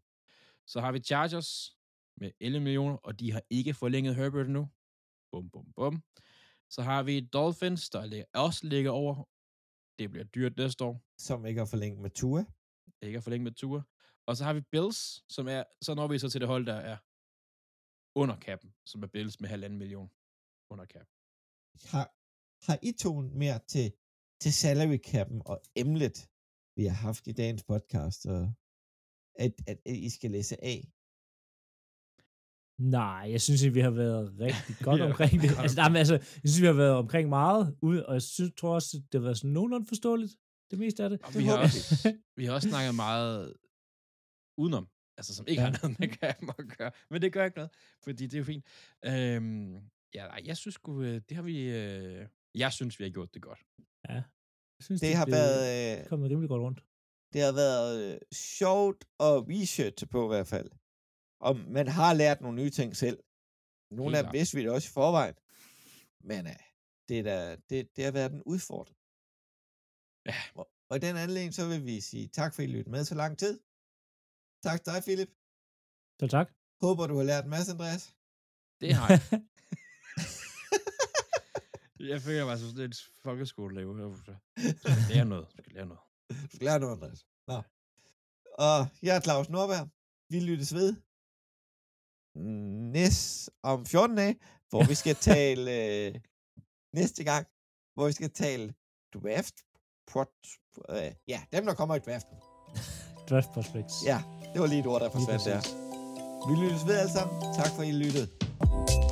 Så har vi Chargers med 11 millioner, og de har ikke forlænget Herbert nu. Bum, bum, bum. Så har vi Dolphins, der også ligger over. Det bliver dyrt næste år. Som ikke har forlænget med Tua. Ikke at forlænge med Tua. Og så har vi Bills, som er, så når vi så til det hold, der er under kappen, som er Bills med halvanden million under cap. Har, har I to mere til, til salary cap'en og emnet, vi har haft i dagens podcast, og at, at, at I skal læse af? Nej, jeg synes, at vi har været rigtig godt Ja. omkring det. Altså, nej, men altså, jeg synes, vi har været omkring meget, ude, og jeg synes, tror også, at det har været sådan nogenlunde forståeligt, det meste af det. Og Det vi har, også, vi har også snakket meget udenom, altså som ikke Ja. har noget med kamp at gøre. Men det gør ikke noget, fordi det er jo fint. Øhm, ja, nej, jeg synes sgu, øh, det har vi... Øh, jeg synes, vi har gjort det godt. Jeg synes, Det har blev været, øh, kommet rimelig godt rundt. det har været øh, sjovt at researche på i hvert fald. Og man har lært nogle nye ting selv. Nogle Helt af dem vidste vi da også i forvejen. Men uh, det, er da, det, det har været en udfordring. Ja. Og, og i den anledning, så vil vi sige tak, for at I lyttede med så lang tid. Tak til dig, Philip. Så tak. Håber, du har lært en masse, Andreas. Det har jeg. jeg føler mig som sådan en folkeskolelærer. Jeg skal lære noget. Jeg skal lære noget. Du skal lære noget, Andreas. Nå. Og jeg er Claus Norberg. Vi lyttes ved næst om 14 dage, hvor vi skal tale øh, næste gang, hvor vi skal tale draft. Prot, øh, ja, dem, der kommer i draften. Draft prospects. Ja, det var lige et ord, der forsvandt der. Vi lyttes ved alle sammen. Tak for, at I lyttede.